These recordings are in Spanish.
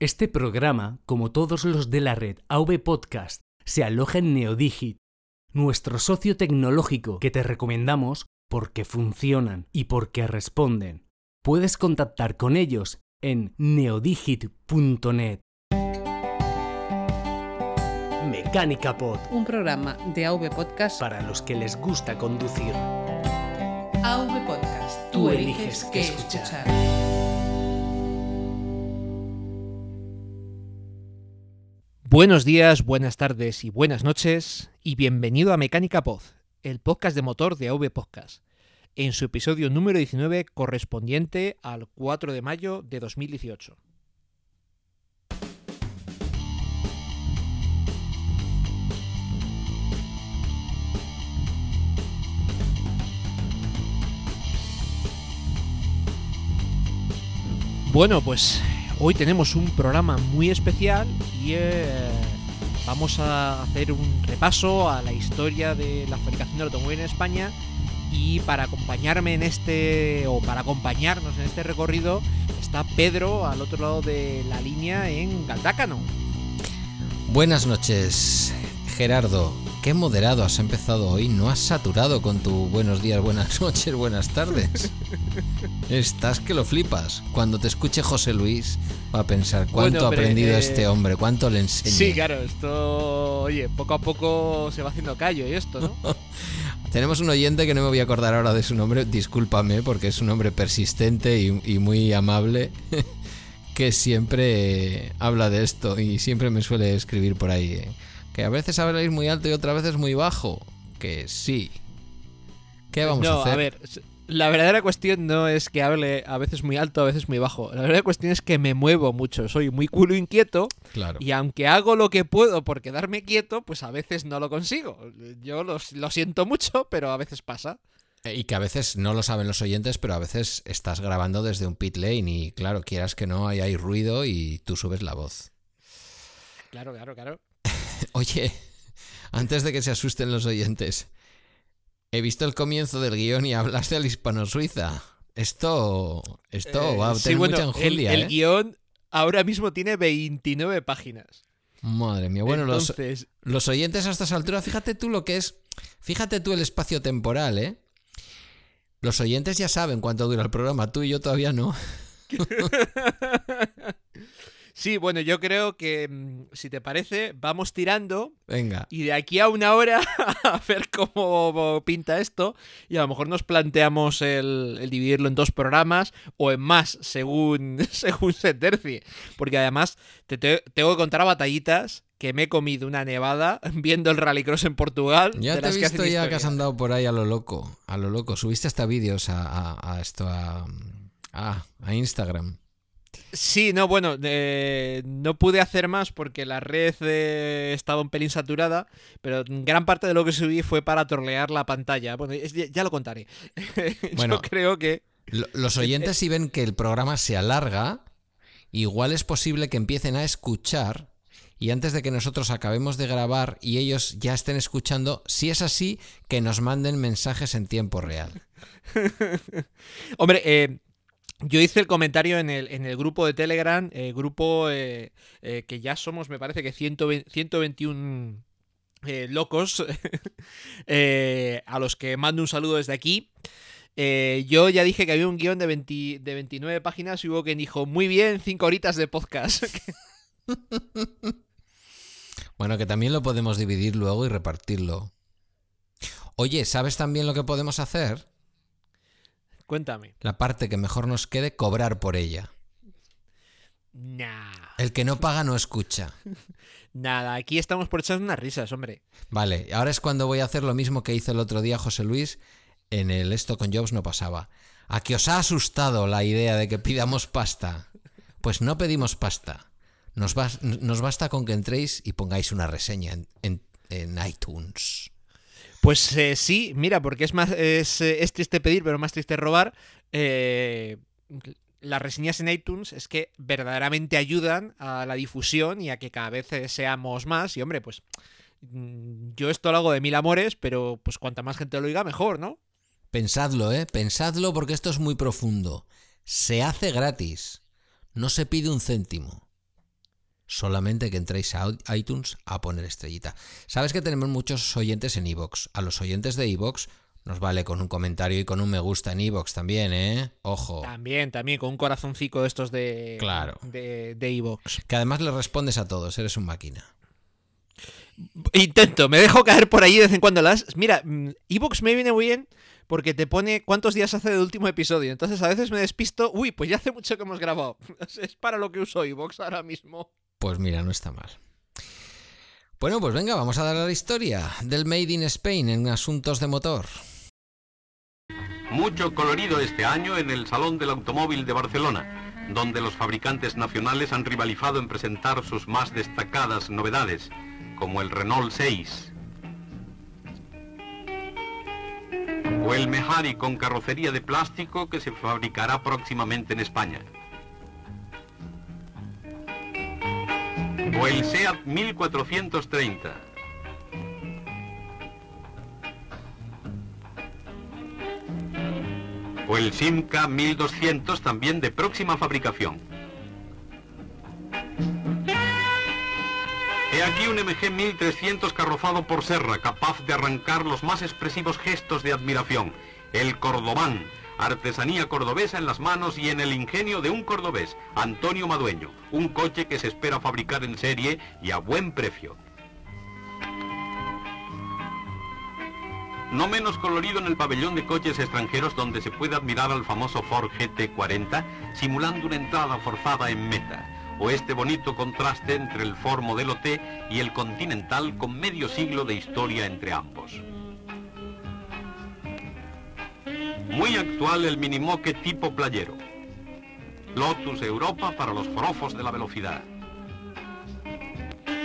Este programa, como todos los de la red AV Podcast, se aloja en Neodigit, nuestro socio tecnológico que te recomendamos porque funcionan y porque responden. Puedes contactar con ellos en neodigit.net. Mecánica Pod, un programa de AV Podcast para los que les gusta conducir. AV Podcast. Tú eliges qué escuchar. Buenos días, buenas tardes y buenas noches y bienvenido a Mecánica Pod, el podcast de motor de AV Podcast, en su episodio número 19 correspondiente al 4 de mayo de 2018. Bueno, pues hoy tenemos un programa muy especial y eh, vamos a hacer un repaso a la historia de la fabricación del automóvil en España y para acompañarme en este o para acompañarnos en este recorrido está Pedro al otro lado de la línea en Galdácano. Buenas noches, Gerardo. Qué moderado has empezado hoy. No has saturado con tu buenos días, buenas noches, buenas tardes. Estás que lo flipas. Cuando te escuche José Luis va a pensar cuánto Bueno, ha aprendido eh, este hombre, cuánto le enseña. Sí, claro, esto, oye, poco a poco se va haciendo callo y esto, ¿no? Tenemos un oyente que no me voy a acordar ahora de su nombre, discúlpame, porque es un hombre persistente y, y muy amable, que siempre habla de esto y siempre me suele escribir por ahí. Que a veces habláis muy alto y otras veces muy bajo. Que sí. ¿Qué vamos no, a hacer? ver, s- la verdadera cuestión no es que hable a veces muy alto, a veces muy bajo. La verdadera cuestión es que me muevo mucho. Soy muy culo inquieto Claro. y aunque hago lo que puedo por quedarme quieto, pues a veces no lo consigo. Yo lo, lo siento mucho, pero a veces pasa. Eh, Y que a veces no lo saben los oyentes, pero a veces estás grabando desde un pit lane y claro, quieras que no, ahí hay ruido y tú subes la voz. Claro, claro, claro. Oye, antes de que se asusten los oyentes, he visto el comienzo del guion y hablaste al hispano-suiza. Esto, esto Eh, va a sí, tener bueno, mucha enjundia, el, el ¿eh? guion ahora mismo tiene 29 páginas. Madre mía, bueno, los, los oyentes a estas alturas, fíjate tú lo que es, fíjate tú el espacio temporal, ¿eh? Los oyentes ya saben cuánto dura el programa, tú y yo todavía no. sí, bueno, yo creo que mm, si te parece, vamos tirando Venga. Y de aquí a una hora a ver cómo pinta esto. Y a lo mejor nos planteamos el, el dividirlo en dos programas o en más, según, según se tercie. Porque además te, te- tengo que contar batallitas que me he comido una nevada viendo el Rallycross en Portugal. Ya de te he las que visto hacen ya que has andado por ahí a lo loco, a lo loco. Subiste hasta vídeos a, a- a esto, a, a, a Instagram. Sí, no, bueno, eh, no pude hacer más porque la red eh, estaba un pelín saturada, pero gran parte de lo que subí fue para trolear la pantalla. Bueno, es- ya, lo contaré. Bueno. Yo creo que... Lo- Los oyentes si ven que el programa se alarga, igual es posible que empiecen a escuchar y antes de que nosotros acabemos de grabar y ellos ya estén escuchando, si es así, que nos manden mensajes en tiempo real. Hombre, eh, yo hice el comentario en el, en el grupo de Telegram, eh, grupo eh, eh, que ya somos, me parece que 120 121 eh, locos, a los que mando un saludo desde aquí. Yo ya dije que había un guion de, 20 de 29 páginas y hubo quien dijo, muy bien, 5 horitas de podcast. Bueno, que también lo podemos dividir luego y repartirlo. Oye, ¿sabes también lo que podemos hacer? Cuéntame. La parte que mejor nos quede, cobrar por ella. Nah, El que no paga no escucha. nada, aquí estamos por echar unas risas, hombre. Vale, ahora es cuando voy a hacer lo mismo que hizo el otro día José Luis en el Esto con Jobs no pasaba. ¿A que os ha asustado la idea de que pidamos pasta? Pues no pedimos pasta. Nos, bas- nos basta con que entréis y pongáis una reseña en, en- en iTunes. Pues eh, sí, mira, porque es más es, eh, triste pedir, pero más triste robar. Eh, las reseñas en iTunes es que verdaderamente ayudan a la difusión y a que cada vez eh, seamos más. Y hombre, pues mm, yo esto lo hago de mil amores, pero pues cuanta más gente lo oiga, mejor, ¿no? Pensadlo, ¿eh? Pensadlo porque esto es muy profundo. Se hace gratis. No se pide un céntimo. Solamente que entréis a iTunes a poner estrellita. Sabes que tenemos muchos oyentes en iVoox. A los oyentes de iVoox nos vale con un comentario y con un me gusta en iVoox también, ¿eh? Ojo. También, también, con un corazoncito de estos de. Claro. De iVoox. que además le respondes a todos, eres un máquina. Intento, me dejo caer por ahí de vez en cuando las. Mira, mm, Evox me viene muy bien porque te pone cuántos días hace del último episodio. Entonces a veces me despisto. Uy, pues ya hace mucho que hemos grabado. Es para lo que uso Evox ahora mismo. Pues mira, no está mal. Bueno, pues venga, vamos a dar la historia del Made in Spain en asuntos de motor. Mucho colorido este año en el Salón del Automóvil de Barcelona, donde los fabricantes nacionales han rivalizado en presentar sus más destacadas novedades como el Renault 6 o el Mehari con carrocería de plástico que se fabricará próximamente en España. O el SEAT 1430. O el Simca 1200 también de próxima fabricación. He aquí un MG 1300 carrozado por Serra, capaz de arrancar los más expresivos gestos de admiración. El Cordobán, artesanía cordobesa en las manos y en el ingenio de un cordobés, Antonio Madueño, un coche que se espera fabricar en serie y a buen precio. No menos colorido en el pabellón de coches extranjeros donde se puede admirar al famoso Ford GT40 simulando una entrada forzada en meta o este bonito contraste entre el Ford modelo T y el Continental con medio siglo de historia entre ambos. Muy actual el minimoque tipo playero. Lotus Europa para los forofos de la velocidad.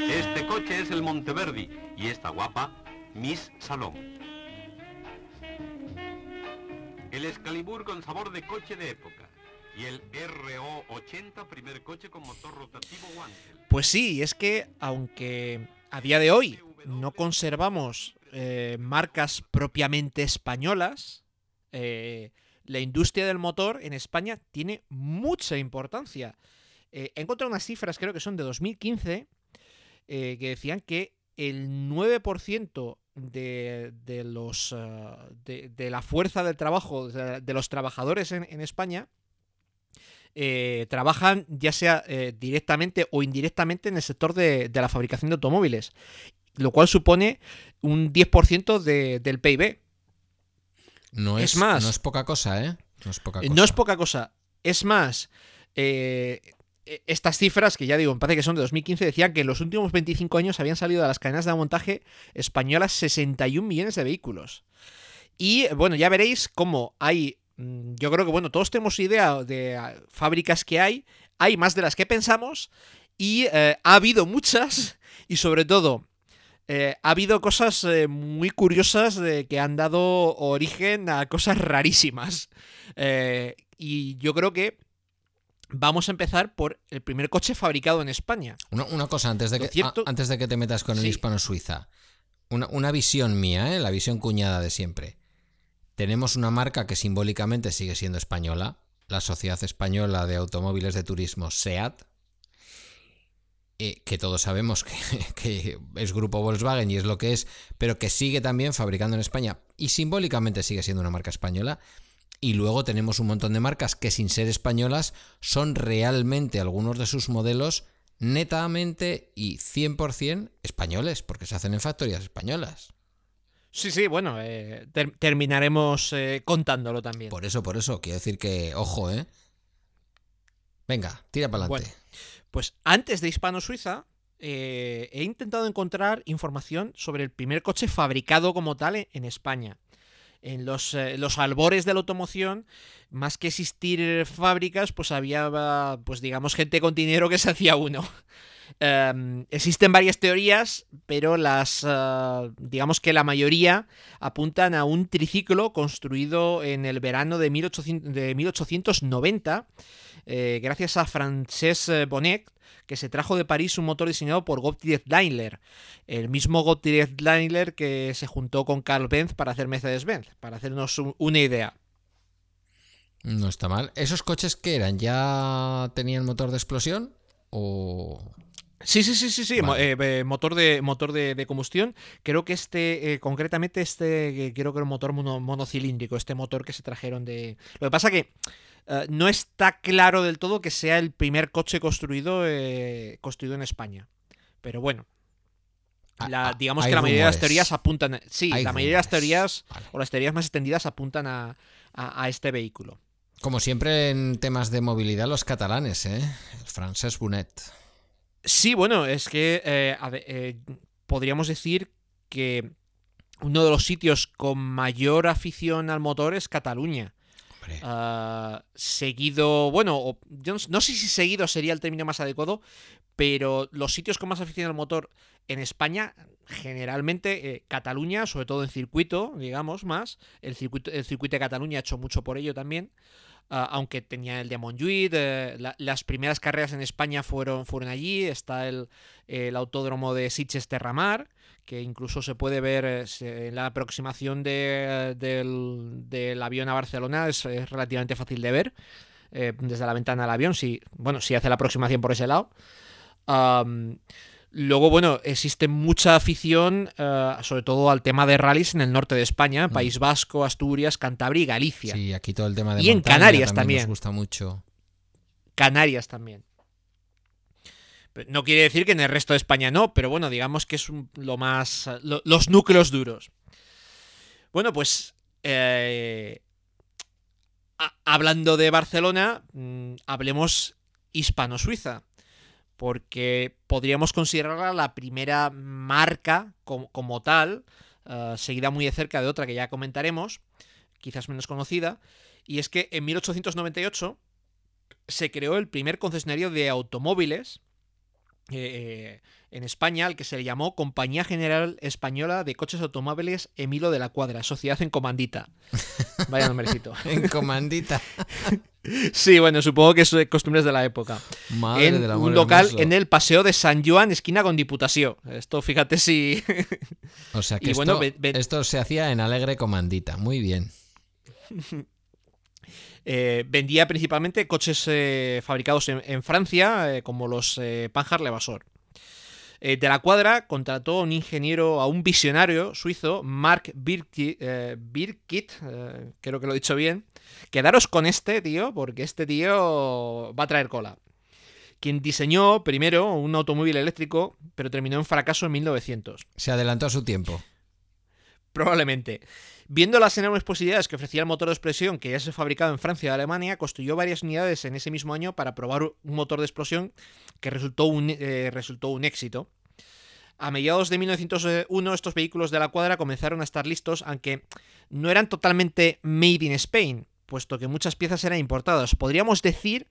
Este coche es el Monteverdi y esta guapa, Miss Salón. El Excalibur con sabor de coche de época y el RO80, primer coche con motor rotativo Wankel. Pues sí, es que aunque a día de hoy no conservamos eh, marcas propiamente españolas, eh, la industria del motor en España tiene mucha importancia. Eh, he encontrado unas cifras, creo que son de 2015, que decían que el 9% de, de los, de, la fuerza del trabajo de, los trabajadores en España eh, trabajan ya sea eh, directamente o indirectamente en el sector de, la fabricación de automóviles, lo cual supone un 10% del PIB. No es, más, no es poca cosa, ¿eh? No es poca cosa. No es poca cosa. Es más, eh, estas cifras, que ya digo, me parece que son de 2015, decían que en los últimos 25 años habían salido de las cadenas de montaje españolas 61 millones de vehículos. Y bueno, ya veréis cómo hay Mm, yo creo que, bueno, todos tenemos idea de ah, fábricas que hay, hay más de las que pensamos y eh, ha habido muchas y sobre todo eh, ha habido cosas eh, muy curiosas de que han dado origen a cosas rarísimas. y yo creo que vamos a empezar por el primer coche fabricado en España. Una, cosa, antes de, que, antes de que te metas con el hispano-suiza. Una, una, visión mía, la visión cuñada de siempre. Tenemos una marca que simbólicamente sigue siendo española, la Sociedad Española de Automóviles de Turismo SEAT, eh, que todos sabemos que, es grupo Volkswagen y es lo que es, pero que sigue también fabricando en España y simbólicamente sigue siendo una marca española. Y luego tenemos un montón de marcas que sin ser españolas son realmente algunos de sus modelos netamente y 100% españoles, porque se hacen en factorías españolas. Sí, sí, bueno, eh, terminaremos eh, contándolo también. Por eso, por eso, quiero decir que, ojo, ¿eh? Venga, tira para adelante. Pues antes de Hispano-Suiza, eh, he intentado encontrar información sobre el primer coche fabricado como tal en España. En los, los, albores de la automoción, más que existir fábricas, pues había, pues digamos, gente con dinero que se hacía uno. Em, existen varias teorías, pero las, eh, digamos que la mayoría apuntan a un triciclo construido en el verano de, 1890, eh, gracias a Frances Bonnet, que se trajo de París un motor diseñado por Gottlieb Daimler, el mismo Gottlieb Daimler que se juntó con Carl Benz para hacer Mercedes-Benz, para hacernos una idea. No está mal. ¿Esos coches qué eran? ¿Ya tenían motor de explosión? ¿O Sí, sí, sí, sí, sí. Vale. eh, motor de motor de, de combustión. Creo que este, eh, concretamente, este, eh, creo que era un motor mono- monocilíndrico, este motor que se trajeron de. Lo que pasa que no está claro del todo que sea el primer coche construido, construido en España. Pero bueno. Ah, La- ah, digamos que la mayoría de las teorías apuntan. Sí, Hay la mayoría de las teorías, Vale. o las teorías más extendidas, apuntan a, a- a este vehículo. Como siempre en temas de movilidad, los catalanes, ¿eh? El francés Bonet. Sí, bueno, es que eh, eh, podríamos decir que uno de los sitios con mayor afición al motor es Cataluña. Ah, seguido, bueno, yo no, no sé si seguido sería el término más adecuado, pero los sitios con más afición al motor en España, generalmente eh, Cataluña, sobre todo en circuito, digamos, más. El circuito, el circuito de Cataluña ha hecho mucho por ello también. Aunque tenía el de Montjuïc, eh, la- las primeras carreras en España fueron, fueron allí. Está el, el autódromo de Sitges Terramar, que incluso se puede ver eh, en la aproximación de- del, del avión a Barcelona, es, es relativamente fácil de ver eh, desde la ventana del avión, si, bueno, si hace la aproximación por ese lado. Am, luego, bueno, existe mucha afición, eh, sobre todo al tema de rallies en el norte de España, País Vasco, Asturias, Cantabria y Galicia. sí, aquí todo el tema de Y en Canarias Nos también. gusta mucho. Canarias también. No quiere decir que en el resto de España no, pero bueno, digamos que es un- lo más. lo- los núcleos duros. Bueno, pues. eh, a- hablando de Barcelona, mm, hablemos hispano-suiza. Porque podríamos considerarla la primera marca como, como tal, eh, seguida muy de cerca de otra que ya comentaremos, quizás menos conocida. Y es que en 1898 se creó el primer concesionario de automóviles eh, en España, al que se le llamó Compañía General Española de Coches Automóviles Emilo de la Cuadra, Sociedad en Comandita. Vaya nombrecito. En comandita. Sí, bueno, supongo que es de costumbres de la época. Madre en del amor un local hermoso. en el Paseo de San Joan, esquina con Diputación. Esto, fíjate si... O sea que esto, bueno, ve- ve- esto se hacía en Alegre Comandita. Muy bien. Eh, vendía principalmente coches eh, fabricados en, en Francia, eh, como los Panhard Levasseur. De la cuadra contrató a un ingeniero, a un visionario suizo, Mark Birki- Birkit, creo que lo he dicho bien. Quedaros con este tío, porque este tío va a traer cola. Quien diseñó primero un automóvil eléctrico, pero terminó en fracaso en 1900. Se adelantó a su tiempo. Probablemente. Viendo las enormes posibilidades que ofrecía el motor de explosión que ya se fabricaba en Francia y Alemania, construyó varias unidades en ese mismo año para probar un motor de explosión que resultó un, eh, resultó un éxito. A mediados de 1901 estos vehículos de la cuadra comenzaron a estar listos, aunque no eran totalmente made in Spain, puesto que muchas piezas eran importadas. Podríamos decir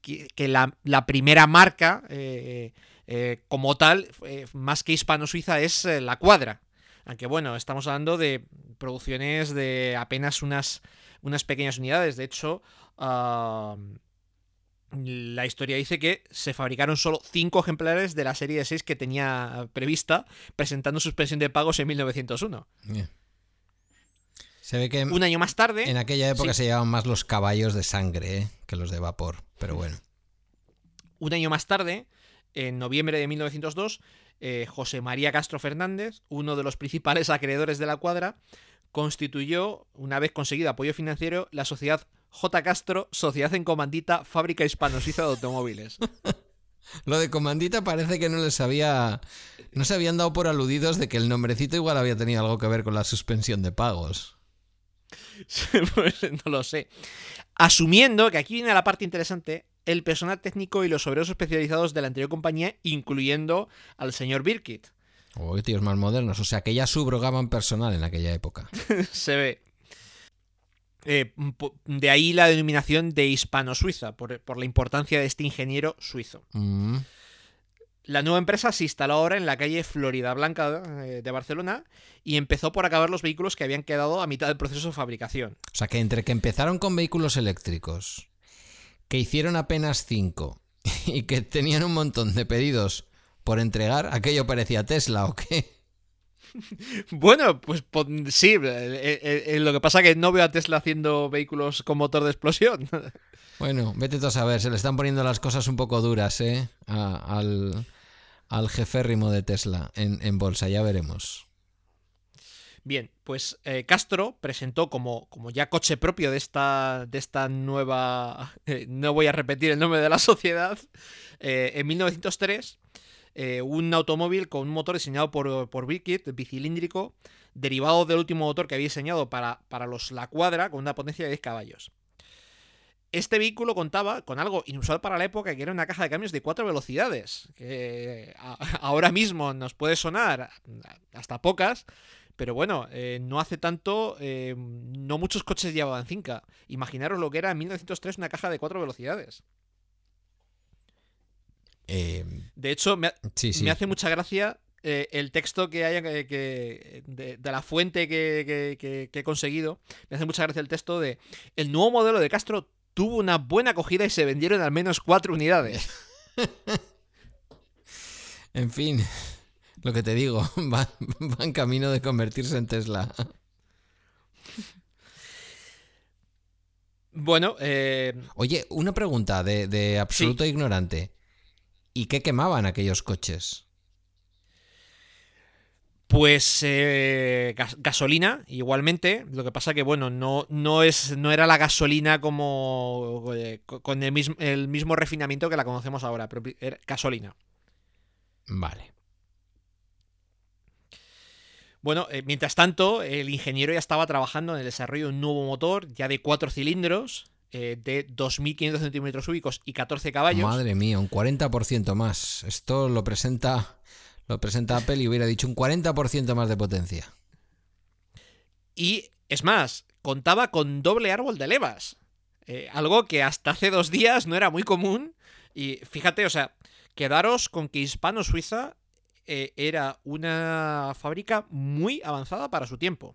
que, la, la primera marca eh, eh, como tal, más que hispano-suiza, es la cuadra. Aunque bueno, estamos hablando de producciones de apenas unas, unas pequeñas unidades. De hecho, la historia dice que se fabricaron solo 5 ejemplares de la serie de 6 que tenía prevista, presentando suspensión de pagos en 1901. Bien. Se ve que Un año más tarde, en aquella época sí. se llevaban más los caballos de sangre ¿eh? que los de vapor. Pero bueno. un año más tarde, en noviembre de 1902, eh, José María Castro Fernández, uno de los principales acreedores de la cuadra, constituyó, una vez conseguido apoyo financiero, la sociedad J. Castro, Sociedad en Comandita, Fábrica Hispano-Suiza de Automóviles. Lo de comandita parece que no les había. No se habían dado por aludidos de que el nombrecito igual había tenido algo que ver con la suspensión de pagos. pues no lo sé. Asumiendo que aquí viene la parte interesante, el personal técnico y los obreros especializados de la anterior compañía, incluyendo al señor Birkit. Oh, tíos más modernos. O sea que ya subrogaban personal en aquella época. se ve. Eh, de ahí la denominación de hispano-suiza, por, por la importancia de este ingeniero suizo. Mm. La nueva empresa se instaló ahora en la calle Florida Blanca eh, de Barcelona y empezó por acabar los vehículos que habían quedado a mitad del proceso de fabricación. O sea que entre que empezaron con vehículos eléctricos, que hicieron apenas cinco y que tenían un montón de pedidos por entregar, aquello parecía Tesla o qué. Bueno, pues sí, eh, eh, eh, lo que pasa que no veo a Tesla haciendo vehículos con motor de explosión. Bueno, vete tú a saber, se le están poniendo las cosas un poco duras, ¿eh? A- al, al jeférrimo de Tesla en, en bolsa, ya veremos. Bien, pues eh, Castro presentó como, como ya coche propio de esta, de esta nueva... no voy a repetir el nombre de la sociedad. eh, en 1903, eh, un automóvil con un motor diseñado por, por bicilíndrico, derivado del último motor que había diseñado para, para los La Cuadra, con una potencia de 10 caballos. Este vehículo contaba con algo inusual para la época, que era una caja de cambios de cuatro velocidades, que ahora mismo nos puede sonar hasta pocas, pero bueno, eh, no hace tanto, eh, no muchos coches llevaban cinca. Imaginaros lo que era en 1903 una caja de cuatro velocidades. Eh, De hecho, me, ha- sí, sí. me hace mucha gracia el texto que haya que, que- de, de la fuente que, que- que- que he conseguido. Me hace mucha gracia el texto de el nuevo modelo de Castro tuvo una buena acogida y se vendieron al menos cuatro unidades. En fin, lo que te digo, va, va en camino de convertirse en Tesla. Bueno, eh, Oye, una pregunta de, de absoluto ignorante. ¿Y qué quemaban aquellos coches? Pues eh, gas- gasolina, igualmente. Lo que pasa que, bueno, no, no, es, no era la gasolina como eh, co- con el mismo, el mismo refinamiento que la conocemos ahora, pero era gasolina. Vale. Bueno, eh, mientras tanto, el ingeniero ya estaba trabajando en el desarrollo de un nuevo motor, ya de cuatro cilindros, eh, de 2.500 centímetros cúbicos y 14 caballos. Madre mía, un 40% más. Esto lo presenta, lo presenta Apple y hubiera dicho un 40% más de potencia. Y es más, contaba con doble árbol de levas. Eh, algo que hasta hace dos días no era muy común. Y fíjate, o sea, quedaros con que Hispano Suiza eh, era una fábrica muy avanzada para su tiempo.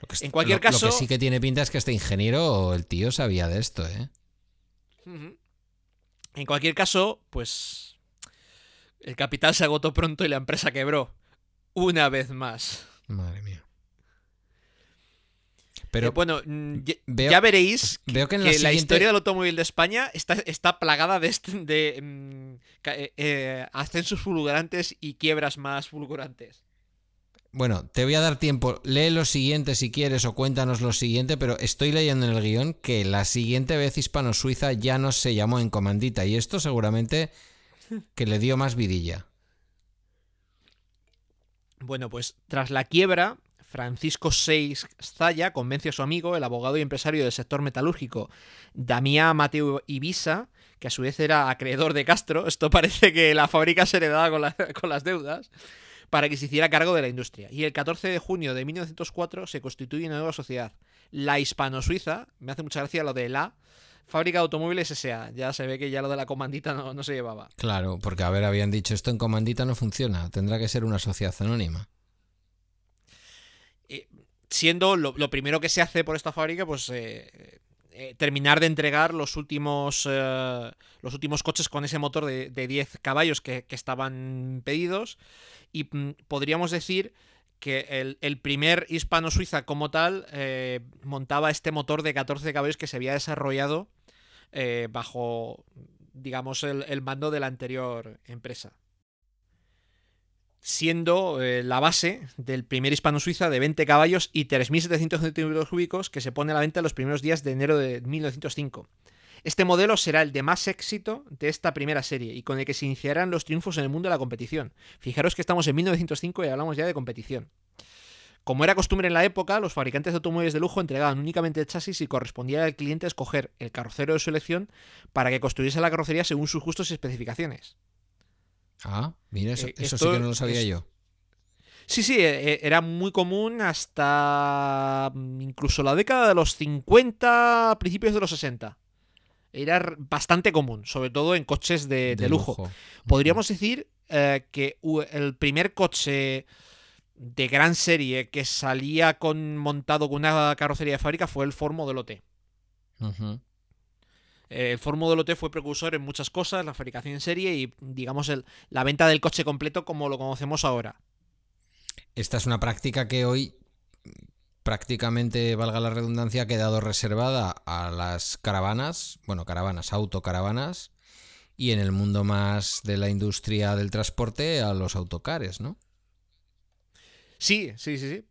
Lo que En cualquier lo- Lo caso- que sí que tiene pinta es que este ingeniero, el tío, sabía de esto, ¿eh? En cualquier caso, pues el capital se agotó pronto y la empresa quebró. Una vez más. Madre mía. Pero Eh, bueno, mm, ya, veo- ya veréis veo que en la que la siguiente- historia del automóvil de España está, está plagada de, este- de mm, eh, eh, ascensos fulgurantes y quiebras más fulgurantes. Bueno, te voy a dar tiempo. Lee lo siguiente si quieres o cuéntanos lo siguiente, pero estoy leyendo en el guion que la siguiente vez Hispano-Suiza ya no se llamó en comandita y esto seguramente que le dio más vidilla. Bueno, pues tras la quiebra, Francisco Seix Zaya convence a su amigo, el abogado y empresario del sector metalúrgico, Damián Mateo Ibiza, que a su vez era acreedor de Castro, esto parece que la fábrica se heredaba con, con las deudas, para que se hiciera cargo de la industria. Y el 14 de junio de 1904 se constituye una nueva sociedad, la Hispano-Suiza, me hace mucha gracia lo de la Fábrica de Automóviles S.A., ya se ve que ya lo de la comandita no, no se llevaba. Claro, porque a ver, habían dicho esto en comandita no funciona, tendrá que ser una sociedad anónima. Siendo lo, primero que se hace por esta fábrica, pues eh, eh, terminar de entregar los últimos eh, los últimos coches con ese motor de, de 10 caballos que, estaban pedidos. Y mm, podríamos decir que el, primer hispano-suiza como tal eh, montaba este motor de 14 caballos que se había desarrollado eh, bajo, digamos, el mando de la anterior empresa siendo eh, la base del primer hispano-suiza de 20 caballos y 3.700 centímetros cúbicos que se pone a la venta en los primeros días de enero de 1905. Este modelo será el de más éxito de esta primera serie y con el que se iniciarán los triunfos en el mundo de la competición. Fijaros que estamos en 1905 y hablamos ya de competición. Como era costumbre en la época, los fabricantes de automóviles de lujo entregaban únicamente el chasis y correspondía al cliente escoger el carrocero de su elección para que construyese la carrocería según sus gustos y especificaciones. Ah, mira, eso, Eh, eso esto sí que no lo sabía es- yo. Sí, sí, eh, eh, era muy común hasta mm, incluso la década de los 50, principios de los 60. Era bastante común, sobre todo en coches de, de lujo. Podríamos decir eh, que el primer coche de gran serie que salía con montado con una carrocería de fábrica fue el Ford Modelo T. El Ford Modelo T fue precursor en muchas cosas, la fabricación en serie y, digamos, el- la venta del coche completo como lo conocemos ahora. Esta es una práctica que hoy prácticamente, valga la redundancia, ha quedado reservada a las caravanas, bueno, caravanas, autocaravanas, y en el mundo más de la industria del transporte a los autocares, ¿no? Sí, sí, sí, sí.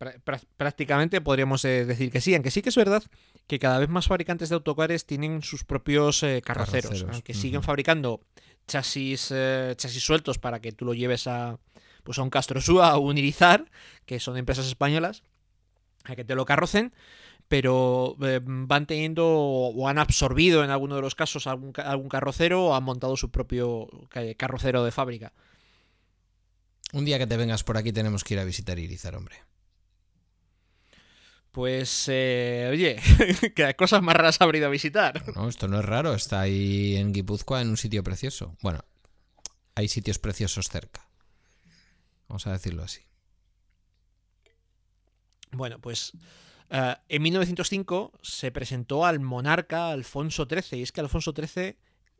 prácticamente podríamos eh, decir que sí, aunque sí que es verdad que cada vez más fabricantes de autocares tienen sus propios eh, carroceros, aunque siguen fabricando chasis, eh, chasis sueltos para que tú lo lleves a, pues a un Castrosúa o un Irizar, que son empresas españolas, a que te lo carrocen, pero van teniendo o han absorbido en alguno de los casos algún, algún carrocero o han montado su propio carrocero de fábrica. Un día que te vengas por aquí tenemos que ir a visitar Irizar, hombre. Pues, eh, oye, ¿qué cosas más raras habría ido a visitar? No, esto no es raro, está ahí en Guipúzcoa en un sitio precioso. Bueno, hay sitios preciosos cerca. Vamos a decirlo así. Bueno, pues eh, en 1905 se presentó al monarca Alfonso XIII, y es que Alfonso XIII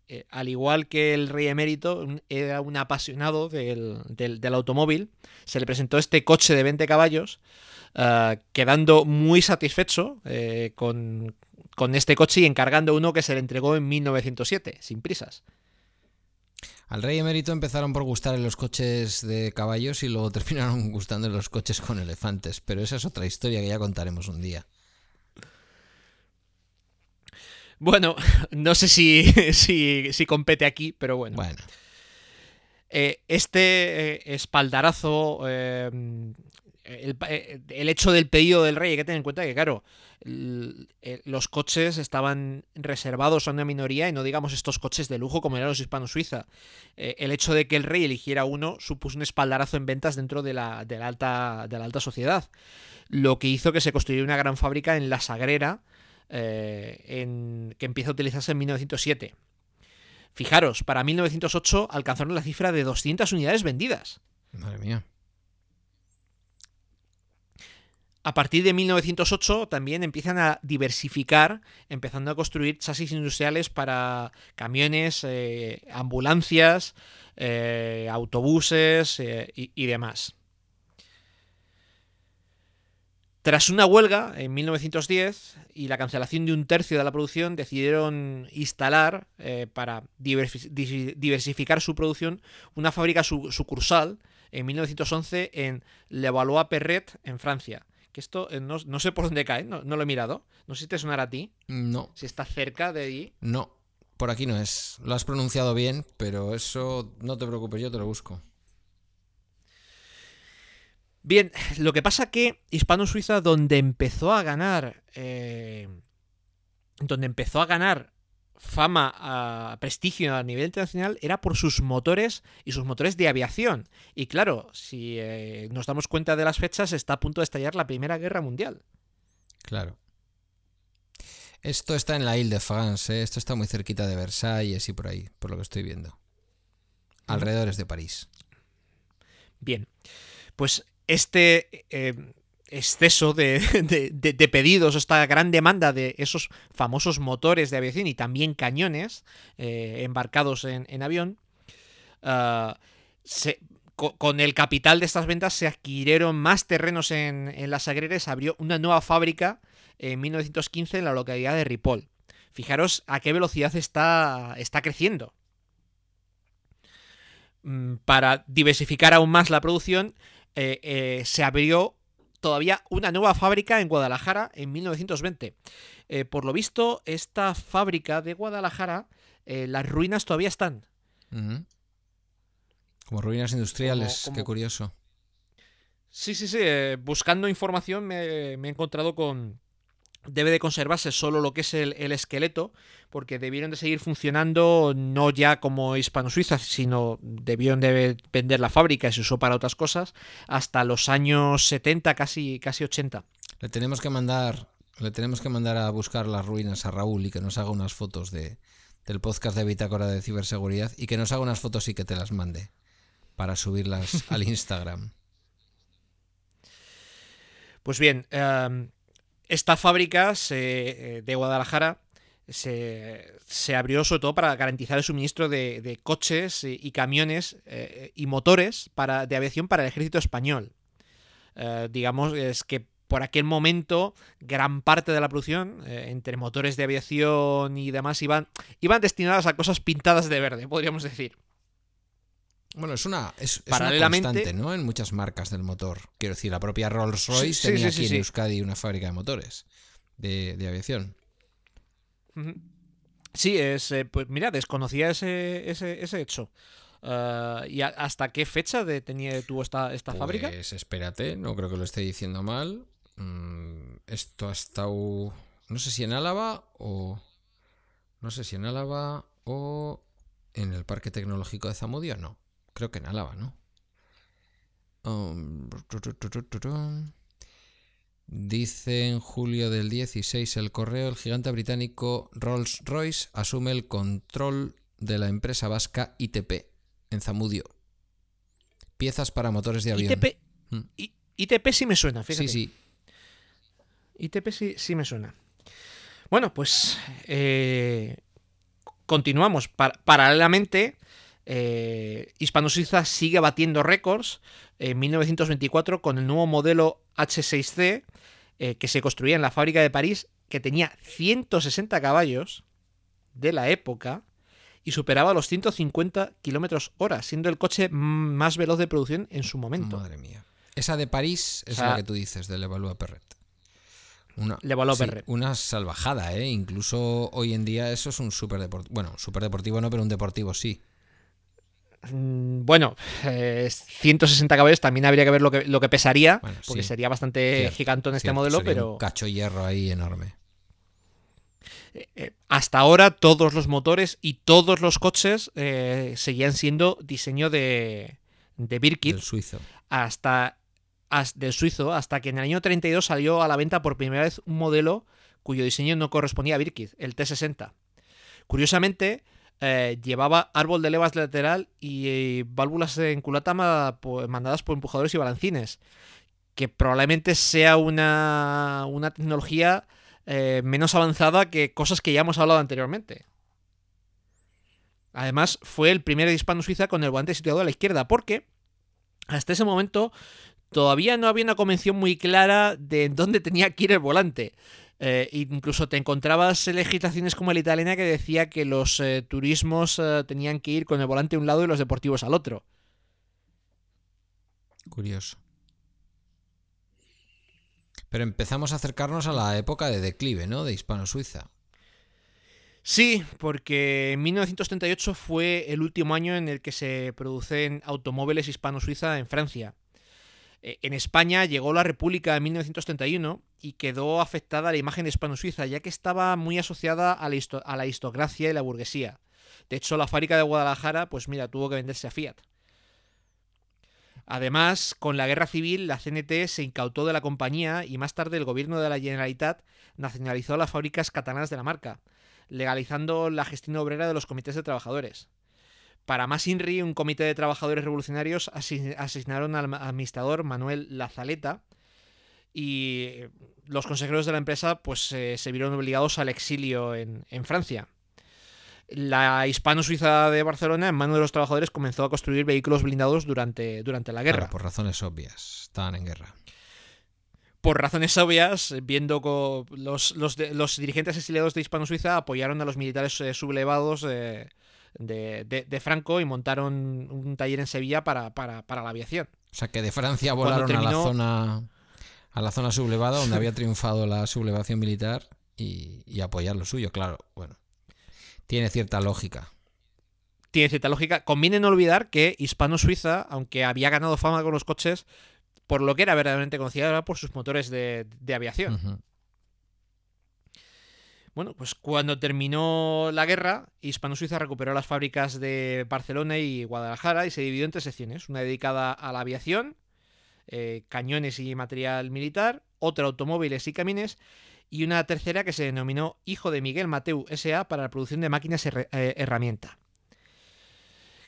eh, al igual que el rey emérito, era un apasionado del, automóvil. Se le presentó este coche de 20 caballos, eh, quedando muy satisfecho eh, con, con, este coche y encargando uno que se le entregó en 1907, sin prisas. Al rey emérito empezaron por gustar los coches de caballos y luego terminaron gustando los coches con elefantes, pero esa es otra historia que ya contaremos un día. Bueno, no sé si, si, compete aquí, pero bueno. Bueno. Eh, este eh, espaldarazo, eh, el, hecho del pedido del rey, hay que tener en cuenta que, claro, los coches estaban reservados a una minoría y no digamos estos coches de lujo como eran los hispanos-suiza. el hecho de que el rey eligiera uno supuso un espaldarazo en ventas dentro de la, de la, alta, de la alta sociedad, lo que hizo que se construyera una gran fábrica en La Sagrera, eh, en, que empieza a utilizarse en 1907. Fijaros, para 1908 alcanzaron la cifra de 200 unidades vendidas. Madre mía. A partir de 1908 también empiezan a diversificar, empezando a construir chasis industriales para camiones, eh, ambulancias, eh, autobuses y demás. Tras una huelga en 1910 y la cancelación de un tercio de la producción, decidieron instalar, eh, para diversificar su producción, una fábrica sucursal en 1911 en Levallois-Perret, en Francia. Que esto eh, no, sé por dónde cae, no, lo he mirado. No sé si te sonará a ti. No. Si está cerca de ahí. No, por aquí no es. Lo has pronunciado bien, pero eso no te preocupes, yo te lo busco. Bien, lo que pasa que Hispano-Suiza, donde empezó a ganar. Eh, donde empezó a ganar fama, a prestigio a nivel internacional, era por sus motores y sus motores de aviación. Y claro, si eh, nos damos cuenta de las fechas, está a punto de estallar la Primera Guerra Mundial. Claro. Esto está en la Ile de France, ¿eh? esto está muy cerquita de Versalles y por ahí, por lo que estoy viendo. Alrededores de París. Bien, pues este eh, exceso de, pedidos, esta gran demanda de esos famosos motores de aviación y también cañones eh, embarcados en, avión, ah, con, el capital de estas ventas se adquirieron más terrenos en, las agreres, abrió una nueva fábrica en 1915 en la localidad de Ripoll. Fijaros a qué velocidad está, está creciendo. Mm, para diversificar aún más la producción, eh, eh, se abrió todavía una nueva fábrica en Guadalajara en 1920. Eh, por lo visto, esta fábrica de Guadalajara, las ruinas todavía están. Como ruinas industriales, qué curioso. Sí, sí, sí. buscando información me, he encontrado con, debe de conservarse solo lo que es el, esqueleto, porque debieron de seguir funcionando no ya como hispano-suiza, sino debieron de vender la fábrica y se usó para otras cosas hasta los años 70, casi, casi 80. Le tenemos que mandar, le tenemos que mandar a buscar las ruinas a Raúl y que nos haga unas fotos de, del podcast de Bitácora de Ciberseguridad y que nos haga unas fotos y que te las mande para subirlas al Instagram. Pues bien, em, esta fábrica eh, de Guadalajara se, abrió sobre todo para garantizar el suministro de, coches y, camiones eh, y motores para, de aviación para el ejército español. Eh, digamos, es que por aquel momento gran parte de la producción, entre motores de aviación y demás, iban, iban destinadas a cosas pintadas de verde, podríamos decir. Bueno, es una, es, es Paralelamente- una constante, ¿no? En muchas marcas del motor. Quiero decir, la propia Rolls-Royce Sí, sí, tenía sí, aquí en. Euskadi una fábrica de motores de, de aviación. Sí, es, eh, pues mira, desconocía ese, ese, ese hecho. Ah, ¿Y a- hasta qué fecha de, tenía, tuvo esta, esta fábrica? Pues espérate, no creo que lo esté diciendo mal. Mm, esto ha estado. No sé si en Álava o. No sé si en Álava o en el Parque Tecnológico de Zamudio, no. Creo que en Álava, ¿no? Um, tu, tu, tu. Dice en julio del 16 el correo, el gigante británico Rolls-Royce asume el control de la empresa vasca ITP en Zamudio. Piezas para motores de avión. ITP, Mm. I- ITP sí me suena, fíjate. Sí, sí. ITP sí, sí me suena. Bueno, pues eh, continuamos. Par- paralelamente, eh, Hispano-Suiza sigue batiendo récords en 1924 con el nuevo modelo H6C eh, que se construía en la fábrica de París, que tenía 160 caballos de la época y superaba los 150 kilómetros hora, siendo el coche más veloz de producción en su momento. Madre mía. Esa de París es O sea- la que tú dices, del Evalúa Perret. Una, sí, Perret. una salvajada, ¿eh? Incluso hoy en día eso es un súper deportivo. Bueno, súper deportivo no, pero un deportivo sí. Mm, Bueno, eh, 160 caballos también habría que ver lo que, lo que pesaría, Bueno, porque sí. sería bastante Cierto, gigantón este cierto, modelo, pero Un cacho hierro ahí enorme. eh, hasta ahora todos los motores y todos los coches eh, seguían siendo diseño de, de Birkin Del suizo. hasta, has- del suizo, hasta que en el año 32 salió a la venta por primera vez un modelo cuyo diseño no correspondía a Birkin, el T60. Curiosamente, eh, llevaba árbol de levas lateral y eh, válvulas en culata mandadas por empujadores y balancines, que probablemente sea una, una tecnología eh, menos avanzada que cosas que ya hemos hablado anteriormente. Además, fue el primer hispano suiza con el volante situado a la izquierda, porque hasta ese momento todavía no había una convención muy clara de dónde tenía que ir el volante. Eh, incluso te encontrabas legislaciones como la italiana que decía que los eh, turismos eh, tenían que ir con el volante a un lado y los deportivos al otro. Curioso. Pero empezamos a acercarnos a la época de declive, ¿no? De Hispano-Suiza. Sí, porque en 1938 fue el último año en el que se producen automóviles hispano-suiza en Francia. En España llegó la República en 1931 y quedó afectada la imagen hispano-suiza, ya que estaba muy asociada a la, a la aristocracia y la burguesía. De hecho, la fábrica de Guadalajara, pues mira, tuvo que venderse a Fiat. Además, con la guerra civil, la CNT se incautó de la compañía y más tarde el gobierno de la Generalitat nacionalizó las fábricas catalanas de la marca, legalizando la gestión obrera de los comités de trabajadores. Para más INRI, un comité de trabajadores revolucionarios asi- asignaron al administrador Manuel Lazaleta y los consejeros de la empresa pues eh, se vieron obligados al exilio en, en Francia. La hispano-suiza de Barcelona, en manos de los trabajadores, comenzó a construir vehículos blindados durante, durante la guerra. Claro, por razones obvias. Estaban en guerra. por razones obvias, viendo co- los, los, los dirigentes exiliados de Hispano-Suiza apoyaron a los militares eh, sublevados eh, de, de- de Franco y montaron un taller en Sevilla para, para- para la aviación. O sea que de Francia volaron a la zona a la zona sublevada donde había triunfado la sublevación militar y, y apoyar lo suyo, claro. Bueno, tiene cierta lógica. Tiene cierta lógica. Conviene no olvidar que Hispano-Suiza, aunque había ganado fama con los coches, por lo que era verdaderamente conocida era por sus motores de, de aviación. Bueno, pues cuando terminó la guerra, Hispano-Suiza recuperó las fábricas de Barcelona y Guadalajara y se dividió en tres secciones. Una dedicada a la aviación, eh, cañones y material militar, otra automóviles y camiones, y una tercera que se denominó Hijo de Miguel Mateu S.A. para la producción de máquinas herre- eh, herramienta.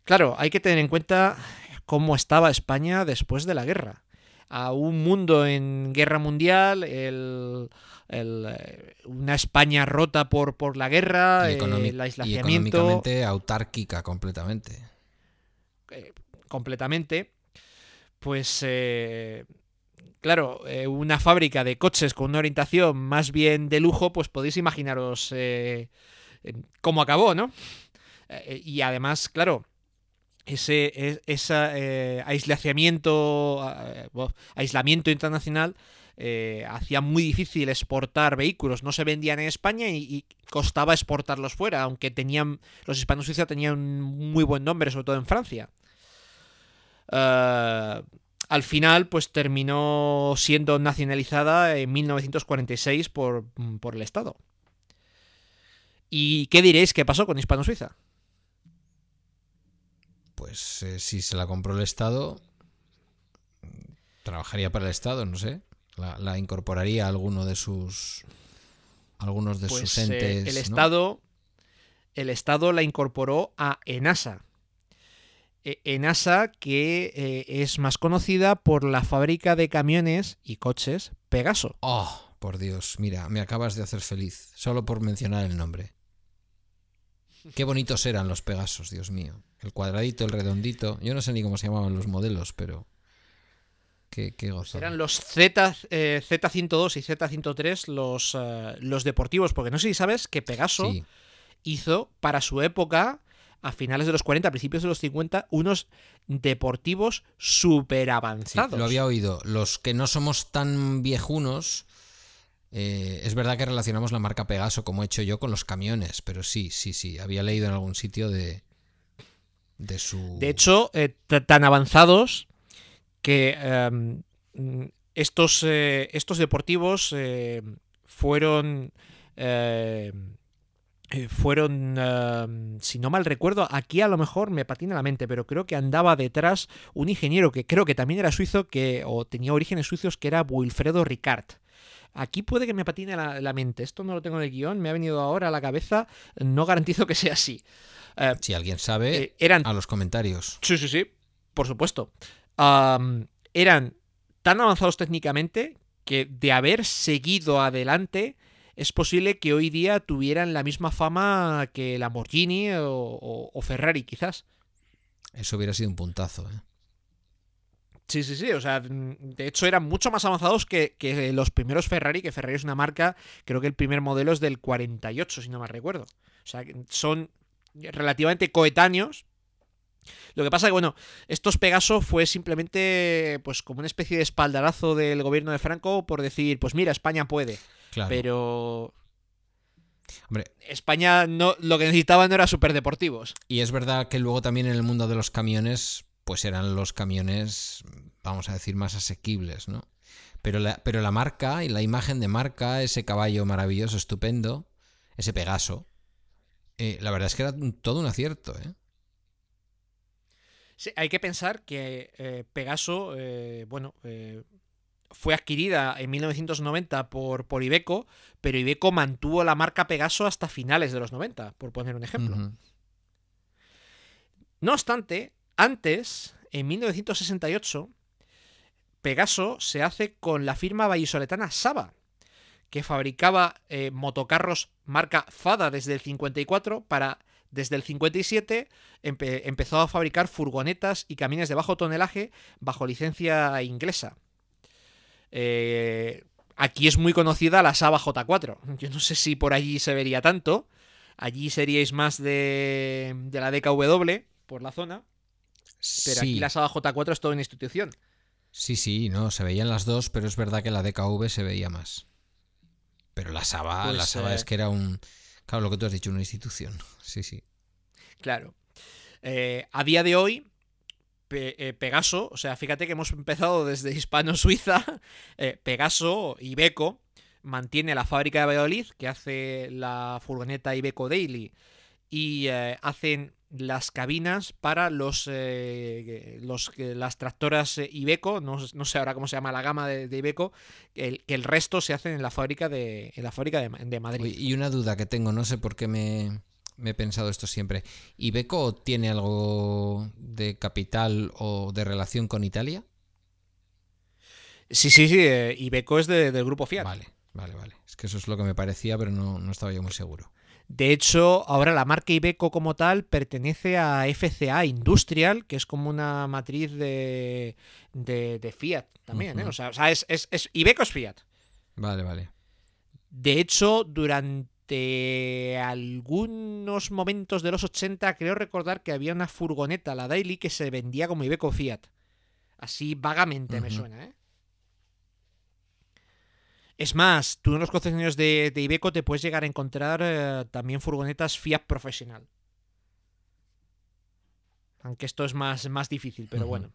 Claro, hay que tener en cuenta cómo estaba España después de la guerra. A un mundo en guerra mundial, el, el, eh, una España rota por, por la guerra, Y, eh, el y aislamiento económicamente autárquica completamente. completamente, pues eh, claro, eh, una fábrica de coches con una orientación más bien de lujo, pues podéis imaginaros eh, cómo acabó, ¿no? Eh, y además, claro, ese, eh, aislamiento, aislamiento internacional hacía muy difícil exportar vehículos. No se vendían en España y, y costaba exportarlos fuera, aunque tenían los hispanos suiza tenían un muy buen nombre, sobre todo en Francia. Eh, al final, pues terminó siendo nacionalizada en 1946 por, por el Estado. ¿Y qué diréis que pasó con Hispano Suiza? Pues eh, si se la compró el Estado, trabajaría para el Estado, no sé. La, la incorporaría a alguno de sus. algunos de Pues sus eh, entes. el ¿no? Estado. El Estado la incorporó a ENASA. E- ENASA, que eh, es más conocida por la fábrica de camiones y coches Pegaso. Oh, por Dios, mira, me acabas de hacer feliz, solo por mencionar el nombre. Qué bonitos eran los Pegasos, Dios mío. El cuadradito, el redondito. Yo no sé ni cómo se llamaban los modelos, pero. Qué, qué gozada. Eran los Z, eh, Z102 y Z103 los, eh, los deportivos, porque no sé si sabes que Pegaso Sí, hizo para su época, a finales de los 40, principios de los 50, unos deportivos súper sí, avanzados. lo había oído. Los que no somos tan viejunos. eh, es verdad que relacionamos la marca Pegaso, como he hecho yo, con los camiones, pero sí, sí, sí. Había leído en algún sitio de. de su. De hecho, eh, tan avanzados que em, estos, eh, estos deportivos eh, fueron. Eh, fueron, em, si no mal recuerdo, aquí a lo mejor me patina la mente, pero creo que andaba detrás un ingeniero que creo que también era suizo, que, o tenía orígenes suizos, que era Wilfredo Ricard. Aquí puede que me patine la, la mente, esto no lo tengo en el guion, me ha venido ahora a la cabeza, no garantizo que sea así. Eh, Si alguien sabe, eh, eran a los comentarios. Sí, sí, sí, por supuesto. Eran tan avanzados técnicamente que de haber seguido adelante es posible que hoy día tuvieran la misma fama que Lamborghini o, o- o Ferrari, quizás. Eso hubiera sido un puntazo, ¿eh? Sí, sí, sí. O sea, mm, de hecho eran mucho más avanzados que, que los primeros Ferrari, que Ferrari es una marca, creo que el primer modelo es del 48, si no mal recuerdo. O sea, son relativamente coetáneos. Lo que pasa que, bueno, estos Pegaso fue simplemente pues como una especie de espaldarazo del gobierno de Franco por decir, pues mira, España puede. Claro. Pero Hombre, España no, lo que necesitaba no era superdeportivos. Y es verdad que luego también en el mundo de los camiones, pues eran los camiones, vamos a decir, más asequibles, ¿no? Pero la, pero la marca y la imagen de marca, ese caballo maravilloso, estupendo, ese Pegaso, eh, la verdad es que era todo un acierto, ¿eh? Sí, hay que pensar que eh, Pegaso, eh, bueno, fue adquirida en 1990 por, por Iveco, pero Iveco mantuvo la marca Pegaso hasta finales de los 90, por poner un ejemplo. No obstante, antes, en 1968, Pegaso se hace con la firma vallisoletana Saba, que fabricaba eh, motocarros marca Fada desde el 54 para... Desde el 57 empe- empezó a fabricar furgonetas y camiones de bajo tonelaje bajo licencia inglesa. Eh, aquí es muy conocida la Saba J4. Yo no sé si por allí se vería tanto. Allí seríais más de, de la DKW por la zona. Pero sí, aquí la Saba J4 es toda una institución. sí, sí, no, se veían las dos, pero es verdad que la DKV se veía más. Pero la Saba, Pues, la Saba eh, es que era un... Claro, lo que tú has dicho, una institución. Sí, sí. Claro. Eh, a día de hoy, Eh, Pegaso, o sea, fíjate que hemos empezado desde Hispano-Suiza, eh, Pegaso, Ibeco, mantiene la fábrica de Valladolid, que hace la furgoneta Ibeco Daily, y eh, hacen las cabinas para los, eh, las tractoras Ibeco, no, sé ahora cómo se llama la gama de, de Ibeco, que el, resto se hacen en la fábrica de, en la fábrica de, de Madrid. Y una duda que tengo, no sé por qué me, me he pensado esto siempre. ¿Ibeco tiene algo de capital o de relación con Italia? Sí, sí, sí, eh, Ibeco es de- del grupo Fiat. Vale, vale, vale. Es que eso es lo que me parecía, pero no, no estaba yo muy seguro. De hecho, ahora la marca Ibeco como tal pertenece a FCA Industrial, que es como una matriz de, de, de Fiat también, ¿eh? O sea, o sea, es, es- es- Ibeco es Fiat. Vale, vale. De hecho, durante algunos momentos de los 80, creo recordar que había una furgoneta, la Daily, que se vendía como Ibeco Fiat. Así vagamente me suena, ¿eh? Es más, tú en los concesionarios de, de Ibeco te puedes llegar a encontrar eh, también furgonetas Fiat profesional. Aunque esto es más, más difícil, pero bueno.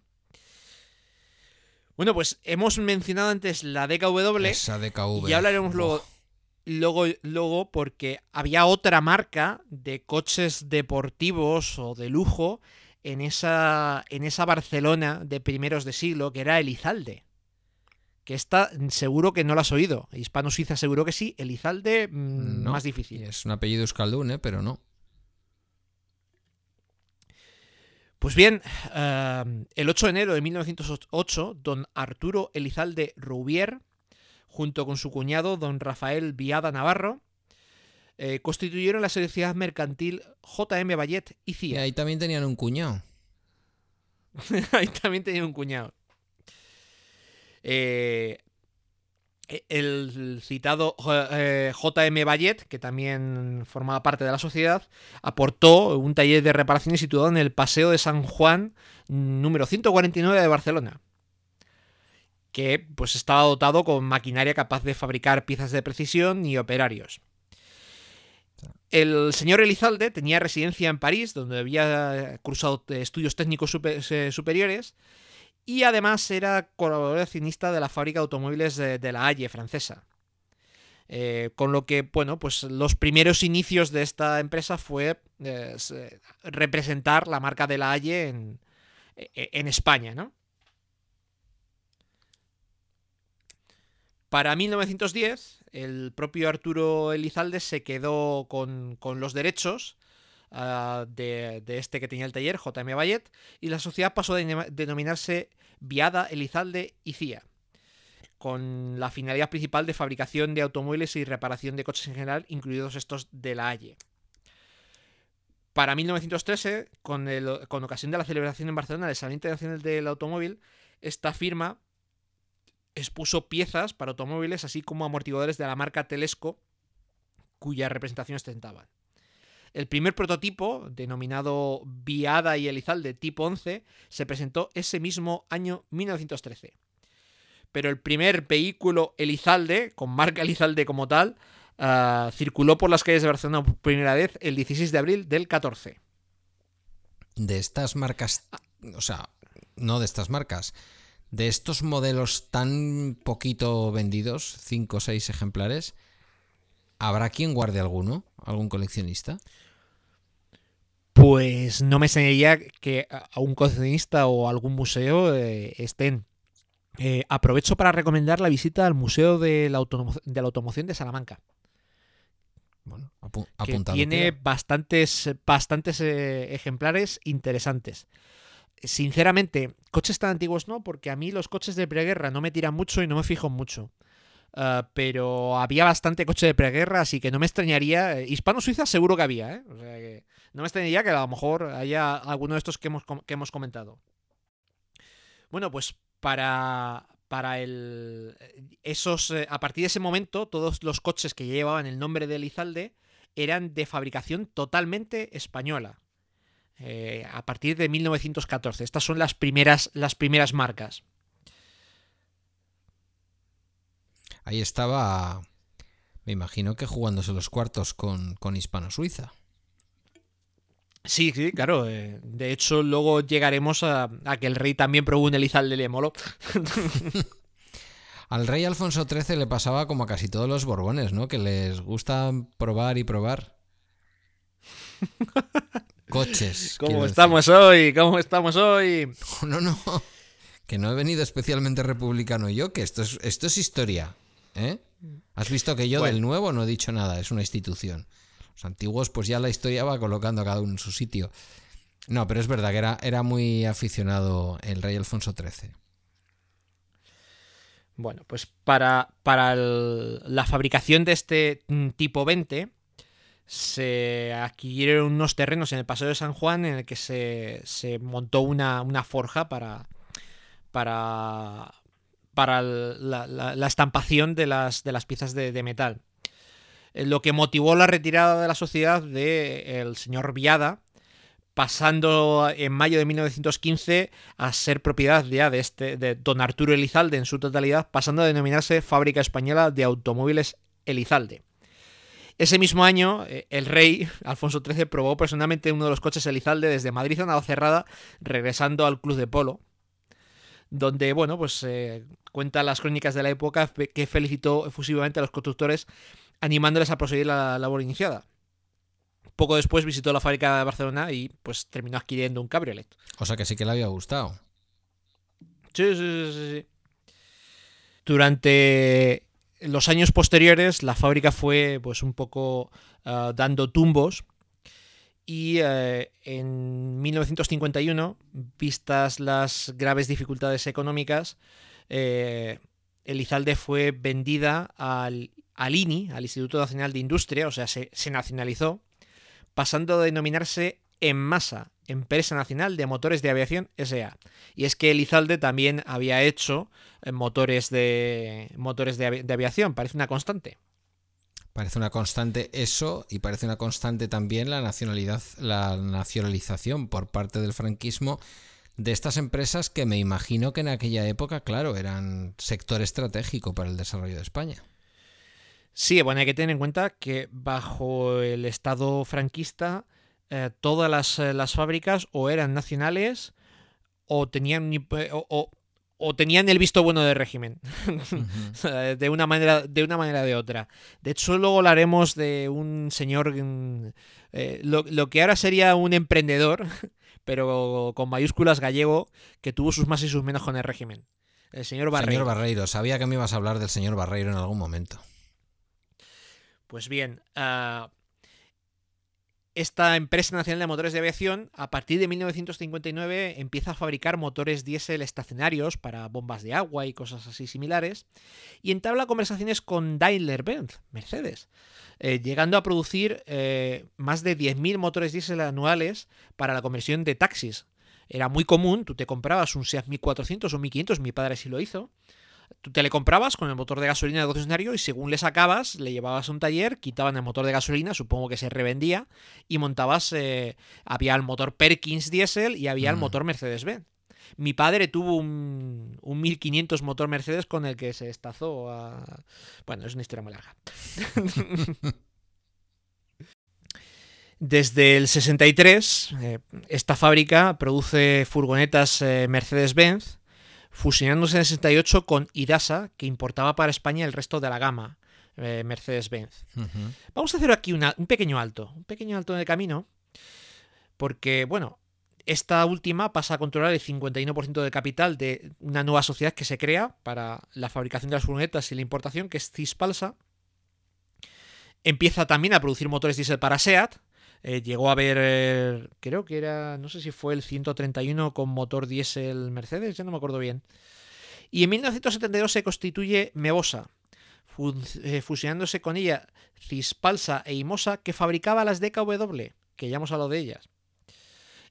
Bueno, pues hemos mencionado antes la DKW. Esa DKV. Y hablaremos luego. Luego, luego, porque había otra marca de coches deportivos o de lujo en esa, en esa Barcelona de primeros de siglo, que era Elizalde. Que esta seguro que no la has oído. Hispano-Suiza seguro que sí. Elizalde, mm, No, más difícil. Es un apellido euskaldun, ¿eh? pero no. Pues bien, eh, el 8 de enero de 1908, don Arturo Elizalde Rouvier, junto con su cuñado, don Rafael Viada Navarro, eh, constituyeron la sociedad mercantil JM Ballet y Y CIA. ahí también tenían un cuñado. Ahí también tenía un cuñado. Eh, el citado eh, JM Ballet, que también formaba parte de la sociedad, aportó un taller de reparaciones situado en el Paseo de San Juan, número 149 de Barcelona. Que pues estaba dotado con maquinaria capaz de fabricar piezas de precisión y operarios. El señor Elizalde tenía residencia en París, donde había cursado estudios técnicos super- eh, superiores, y además era colaborador accionista de la fábrica de automóviles de, de la Halle francesa. Eh, con lo que, bueno, pues los primeros inicios de esta empresa fue eh, se- representar la marca de la Halle en, e- en España, ¿no? Para 1910, el propio Arturo Elizalde se quedó con, con los derechos ah, de, de este que tenía el taller, JM Ballet, y la sociedad pasó a denom- denominarse Viada, Elizalde y CIA, con la finalidad principal de fabricación de automóviles y reparación de coches en general, incluidos estos de la Halle. Para 1913, con, el- con ocasión de la celebración en Barcelona del Salón Internacional del Automóvil, esta firma expuso piezas para automóviles, así como amortiguadores de la marca Telesco, cuya representación ostentaban. El primer prototipo, denominado Viada y Elizalde tipo 11, se presentó ese mismo año 1913. Pero el primer vehículo Elizalde, con marca Elizalde como tal, ah, circuló por las calles de Barcelona por primera vez el 16 de abril del 14. De estas marcas, o sea, no de estas marcas, de estos modelos tan poquito vendidos, 5 o 6 ejemplares, ¿habrá quien guarde alguno? ¿Algún coleccionista? Pues no me extrañaría que a un coleccionista o algún museo eh, estén. Eh, aprovecho para recomendar la visita al Museo de la, Automo- de la Automoción de Salamanca, Bueno, apu- que tiene bastantes, bastantes eh, ejemplares interesantes. Sinceramente, coches tan antiguos no, porque a mí los coches de preguerra no me tiran mucho y no me fijo mucho. Ah, pero había bastante coche de preguerra, así que no me extrañaría. eh, Hispano-Suiza seguro que había, ¿eh? O sea que no me extrañaría que a lo mejor haya alguno de estos que hemos, que hemos comentado. Bueno, pues para, para el. Esos. eh, A partir de ese momento, todos los coches que llevaban el nombre de Elizalde eran de fabricación totalmente española. Eh, a partir de 1914. Estas son las primeras, las primeras marcas. Ahí estaba, me imagino que jugándose los cuartos con, con Hispano-Suiza. Sí, sí, claro. eh, de hecho, luego llegaremos a, a que el rey también probó un Elizalde le moló. Al rey Alfonso XIII le pasaba como a casi todos los borbones, ¿no? Que les gusta probar y probar. Coches. ¿Cómo decir. estamos hoy? ¿Cómo estamos hoy? No, no. Que no he venido especialmente republicano yo, que esto es, esto es historia. ¿eh? Has visto que yo Bueno. del nuevo no he dicho nada, es una institución. Los antiguos, pues ya la historia va colocando a cada uno en su sitio. No, pero es verdad que era, era muy aficionado el rey Alfonso XIII. Bueno, pues para, para el- la fabricación de este mm, tipo 20 se adquirieron unos terrenos en el Paseo de San Juan en el que se, montó una, una forja para, para, para la, estampación de las, de las piezas de, de metal. Eh, Lo que motivó la retirada de la sociedad del señor Viada, pasando en mayo de 1915 a ser propiedad ya de, este, de don Arturo Elizalde en su totalidad, pasando a denominarse Fábrica Española de Automóviles Elizalde. Ese mismo año, eh, el rey Alfonso XIII probó personalmente uno de los coches Elizalde desde Madrid a Navacerrada, regresando al Club de Polo, donde, bueno, pues eh, cuenta las crónicas de la época que felicitó efusivamente a los constructores, animándoles a proseguir la labor iniciada. Poco después visitó la fábrica de Barcelona y pues terminó adquiriendo un cabriolet. O sea que sí que le había gustado. Sí, sí, sí, sí, sí. Durante los años posteriores, la fábrica fue pues un poco ah, dando tumbos. Y eh, en 1951, vistas las graves dificultades económicas, eh, Elizalde fue vendida al, al INI, al Instituto Nacional de Industria, o sea, se, se nacionalizó, pasando a denominarse en masa Empresa Nacional de Motores de Aviación SA. Y es que Elizalde también había hecho eh, motores de motores de, avi- de aviación, parece una constante. Parece una constante eso y parece una constante también la nacionalidad, la nacionalización por parte del franquismo de estas empresas que me imagino que en aquella época, claro, eran sector estratégico para el desarrollo de España. Sí, bueno, hay que tener en cuenta que bajo el Estado franquista eh, todas las, eh, las fábricas o eran nacionales o tenían o, o- o tenían el visto bueno del régimen. De una manera de una manera o de otra. De hecho luego hablaremos de un señor mm, eh, lo, lo que ahora sería un emprendedor pero con mayúsculas gallego que tuvo sus más y sus menos con el régimen. El señor Barreiro. Señor Barreiro, sabía que me ibas a hablar del señor Barreiro en algún momento. Pues bien, ah, esta empresa nacional de motores de aviación, a partir de 1959, empieza a fabricar motores diésel estacionarios para bombas de agua y cosas así similares, y entabla conversaciones con Daimler-Benz, Mercedes, eh, llegando a producir eh, más de 10.000 motores diésel anuales para la conversión de taxis. Era muy común, tú te comprabas un Seat 1400 o 1500, mi padre sí lo hizo, Tú te le comprabas con el motor de gasolina de concesionario y según le sacabas, le llevabas a un taller, quitaban el motor de gasolina, supongo que se revendía, y montabas. eh, había el motor Perkins Diesel y había el Mm. motor Mercedes-Benz. Mi padre tuvo un, un 1500 motor Mercedes con el que se estazó a. Bueno, es una historia muy larga. Desde el 63, eh, esta fábrica produce furgonetas eh, Mercedes-Benz, fusionándose en el 68 con Idasa, que importaba para España el resto de la gama eh, Mercedes-Benz. Vamos a hacer aquí una- un pequeño alto, un pequeño alto en el camino, porque, bueno, esta última pasa a controlar el 51% del capital de una nueva sociedad que se crea para la fabricación de las furgonetas y la importación, que es Cispalsa. Empieza también a producir motores diésel para SEAT. Eh, llegó a haber, eh, creo que era, no sé si fue el 131 con motor diésel Mercedes, ya no me acuerdo bien. Y en 1972 se constituye Mebosa, eh, fusionándose con ella Cispalsa e Imosa, que fabricaba las DKW, que ya hemos hablado de ellas.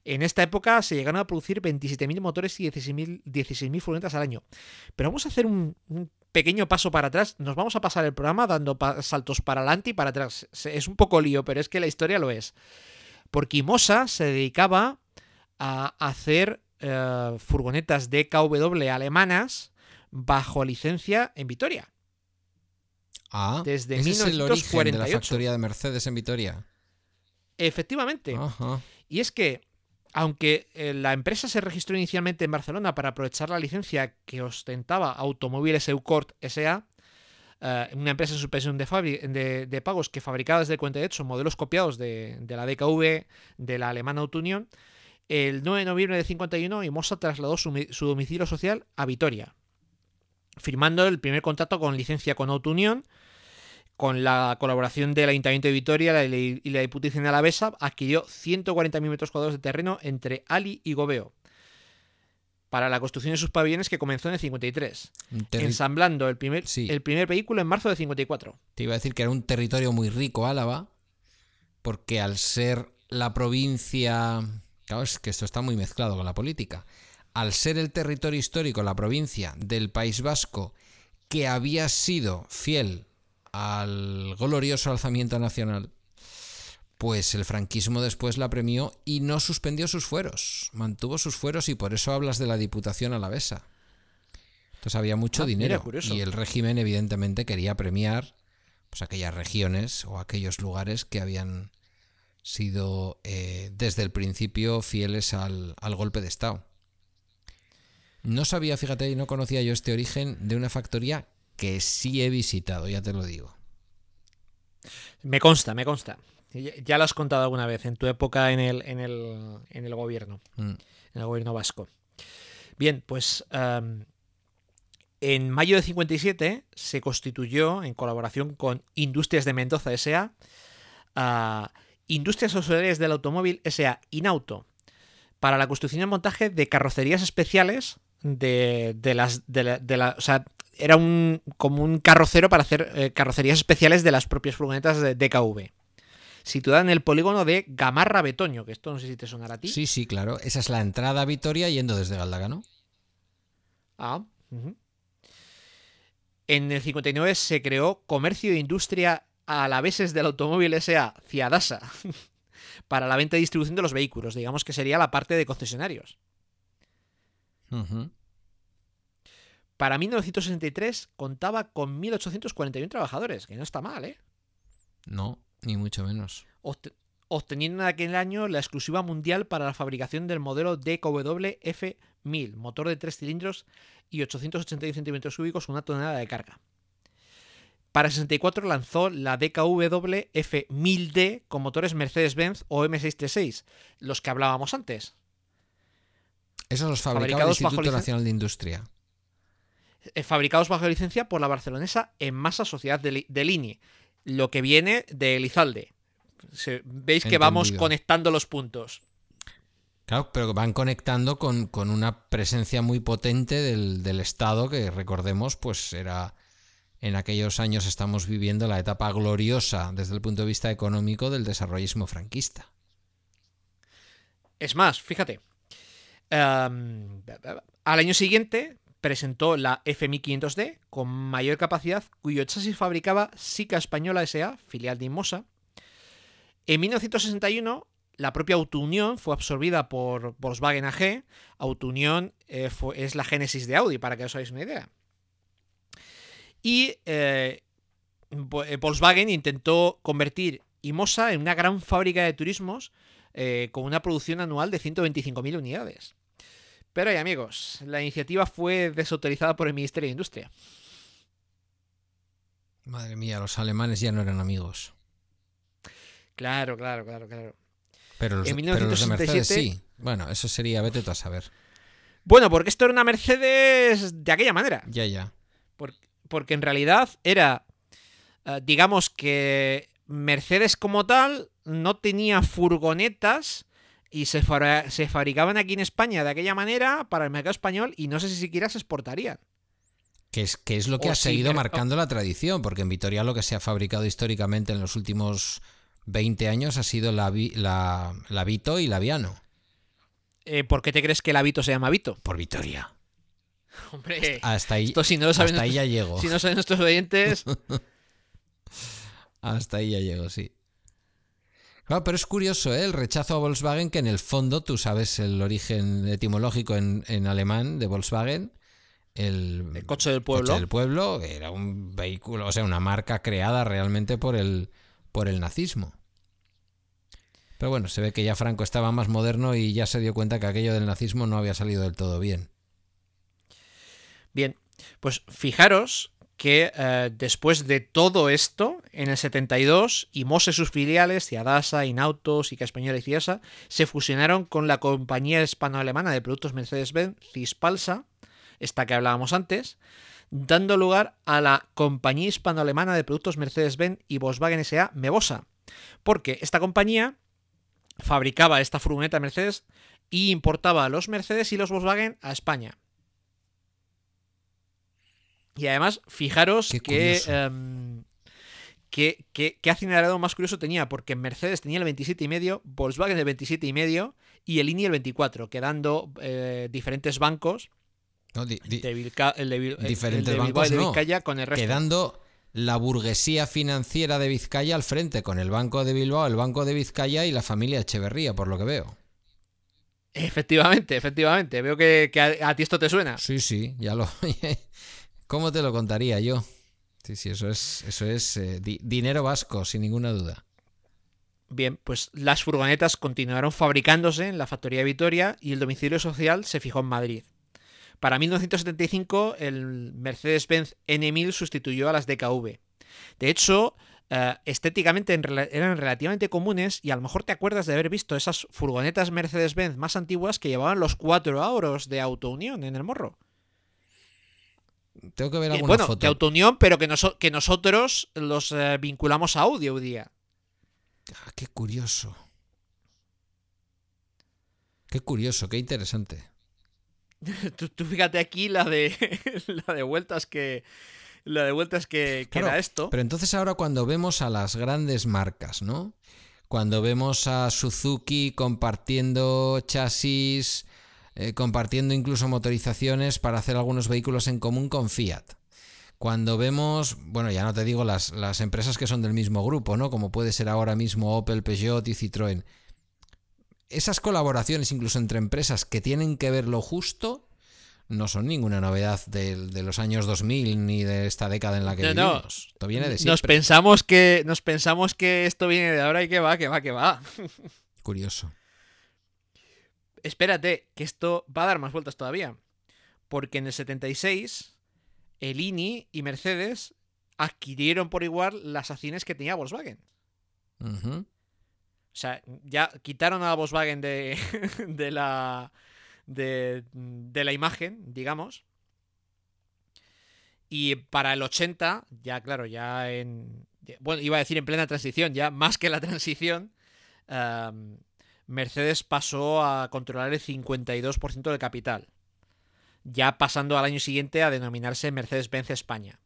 En esta época se llegaron a producir 27.000 motores y 16.000 16.000 furgonetas al año. Pero vamos a hacer un pequeño paso para atrás. Nos vamos a pasar el programa dando pa- saltos para adelante y para atrás. Es un poco lío, pero es que la historia lo es. Porque Imosa se dedicaba a hacer eh, furgonetas DKW alemanas bajo licencia en Vitoria. Ah, Desde ese es el origen de la 1948. factoría de Mercedes en Vitoria. Efectivamente. Ajá. Y es que, aunque eh, la empresa se registró inicialmente en Barcelona para aprovechar la licencia que ostentaba Automóviles Eucort S.A., eh, una empresa en suspensión de, de, pagos que fabricaba desde el 48 modelos copiados de, la DKV de la alemana Autounion, el 9 de noviembre de 51 Imosa trasladó su, mi- su domicilio social a Vitoria, firmando el primer contrato con licencia con Autounion, con la colaboración del Ayuntamiento de Vitoria y la Diputación de Alavesa, adquirió 140.000 metros cuadrados de terreno entre Ali y Gobeo para la construcción de sus pabellones que comenzó en el 53, Un terri- ensamblando el primer, Sí. el primer vehículo en marzo de 54. Te iba a decir que era un territorio muy rico, Álava. porque al ser la provincia... Claro, es que esto está muy mezclado con la política. Al ser el territorio histórico, la provincia del País Vasco, que había sido fiel al glorioso alzamiento nacional, pues el franquismo después la premió y no suspendió sus fueros, mantuvo sus fueros y por eso hablas de la Diputación alavesa. Entonces había mucho Ah, dinero y el régimen evidentemente quería premiar pues aquellas regiones o aquellos lugares que habían sido eh, desde el principio fieles al, al golpe de Estado. No sabía, fíjate, y no conocía yo este origen de una factoría que sí he visitado, ya te lo digo. Me consta, me consta. Ya, lo has contado alguna vez en tu época en el, en el, en el gobierno, Mm. en el gobierno vasco. Bien, pues en mayo de 57 se constituyó, en colaboración con Industrias de Mendoza S.A., Industrias Auxiliares del Automóvil S.A. Inauto, para la construcción y montaje de carrocerías especiales de, de las... De la, de la- o sea, era un, como un carrocero para hacer eh, carrocerías especiales de las propias furgonetas de DKV. Situada en el polígono de Gamarra Betoño, que esto no sé si te sonará a ti. Sí, sí, claro. Esa es la entrada a Vitoria yendo desde Galdácano. Ah. En el 59 se creó Comercio e Industria Alaveses del Automóvil S.A. Ciadasa para la venta y distribución de los vehículos. Digamos que sería la parte de concesionarios. Ujú. Para 1963 contaba con 1.841 trabajadores, que no está mal, ¿eh? No, ni mucho menos. Obte- obteniendo en aquel año la exclusiva mundial para la fabricación del modelo DKW F1000, motor de 3 cilindros y 881 centímetros cúbicos una tonelada de carga. Para el 64 lanzó la DKW F1000D con motores Mercedes-Benz o M636, los que hablábamos antes, Esos los fabricaba el Fabricados bajo Instituto Nacional de Industria. Eh, fabricados bajo licencia por la barcelonesa en masa Sociedad de, de Lini, lo que viene de Elizalde. Se- Veis que vamos conectando los puntos. Claro, pero van conectando con, con una presencia muy potente del, del Estado que recordemos, pues era en aquellos años estamos viviendo la etapa gloriosa desde el punto de vista económico del desarrollismo franquista. Es más, fíjate. em, al año siguiente presentó la F1500D con mayor capacidad, cuyo chasis fabricaba Sica Española S.A., filial de Inmosa. En 1961, la propia Autounión fue absorbida por Volkswagen AG. Autounión eh, es la génesis de Audi, para que os hagáis una idea. Y eh, eh, Volkswagen intentó convertir Imosa en una gran fábrica de turismos eh, con una producción anual de 125.000 unidades. Pero, ay, amigos, la iniciativa fue desautorizada por el Ministerio de Industria. Madre mía, los alemanes ya no eran amigos. Claro, claro, claro, claro. Pero los, En pero los de Mercedes 1967 sí. Bueno, eso sería, vete tú a saber. Bueno, porque esto era una Mercedes de aquella manera. Ya, ya. Por- porque en realidad era, eh, digamos que Mercedes como tal no tenía furgonetas y se, se fabricaban aquí en España de aquella manera para el mercado español y no sé si siquiera se exportarían. Que es, que es lo que O ha sí, seguido pero- marcando la tradición, porque en Vitoria lo que se ha fabricado históricamente en los últimos 20 años ha sido la, Vi- la, la Vito y la Viano. Eh, ¿Por qué te crees que el hábito se llama Vito? Por Vitoria. Hombre, Hasta ahí, esto si no lo saben, hasta ahí ya llego. si no saben nuestros oyentes, Hasta ahí ya llego, sí. Claro, pero es curioso, ¿eh? El rechazo a Volkswagen, que en el fondo tú sabes el origen etimológico en, en alemán de Volkswagen. El, el coche del pueblo. coche del pueblo era un vehículo, o sea, una marca creada realmente por el, por el nazismo. Pero bueno, se ve que ya Franco estaba más moderno y ya se dio cuenta que aquello del nazismo no había salido del todo bien. Bien, pues fijaros que eh, después de todo esto, en el 72, Imos y sus filiales, Ciadasa, Inautos, Ica Española y Ciasa, se fusionaron con la compañía hispano-alemana de productos Mercedes-Benz, Cispalsa, esta que hablábamos antes, dando lugar a la compañía hispano-alemana de productos Mercedes-Benz y Volkswagen S.A. Mebosa, porque esta compañía fabricaba esta furgoneta Mercedes y importaba los Mercedes y los Volkswagen a España. Y además, fijaros que, qué, qué, qué acelerado más curioso tenía, porque Mercedes tenía el 27,5, Volkswagen el 27,5 y el INI el 24, quedando eh, diferentes bancos, No, di- di- de Vilca- el de, el diferentes de bancos de no. Vizcaya con el resto. quedando la burguesía financiera de Vizcaya al frente, con el Banco de Bilbao, el Banco de Vizcaya y la familia Echeverría, por lo que veo. Efectivamente, efectivamente. Veo que, que a, a ti esto te suena. Sí, sí, ya lo. ¿Cómo te lo contaría yo? Sí, sí, eso es, eso es eh, di- dinero vasco, sin ninguna duda. Bien, pues las furgonetas continuaron fabricándose en la factoría Vitoria y el domicilio social se fijó en Madrid. Para 1975 el Mercedes-Benz N1000 sustituyó a las DKV. De hecho, eh, estéticamente eran relativamente comunes y a lo mejor te acuerdas de haber visto esas furgonetas Mercedes-Benz más antiguas que llevaban los cuatro auros de Autounión en el morro. Tengo que ver alguna bueno, foto. de Autounión, pero que, noso- que nosotros los eh, vinculamos a Audi hoy día. Ah, qué curioso. Qué curioso, qué interesante. Tú, tú fíjate aquí la de la de vueltas que la de vueltas que, que Claro, da esto. Pero entonces ahora cuando vemos a las grandes marcas, ¿no? Cuando vemos a Suzuki compartiendo chasis, eh, compartiendo incluso motorizaciones para hacer algunos vehículos en común con Fiat. Cuando vemos, bueno, ya no te digo las, las empresas que son del mismo grupo, ¿no? Como puede ser ahora mismo Opel, Peugeot y Citroën. Esas colaboraciones incluso entre empresas que tienen que ver lo justo no son ninguna novedad del- de, los años 2000 ni de esta década en la que No, no. vivimos. Esto viene de nos siempre. pensamos que nos pensamos que esto viene de ahora y que va, que va, que va. Curioso. Espérate, que esto va a dar más vueltas todavía. Porque en el 76 el INI y Mercedes adquirieron por igual las acciones que tenía Volkswagen. O sea, ya quitaron a Volkswagen de, de la de, de la imagen, digamos. Y para el 80, ya claro, ya en... Bueno, iba a decir en plena transición, ya más que la transición, Mercedes pasó a controlar el 52% del capital. Ya pasando al año siguiente a denominarse Mercedes-Benz España.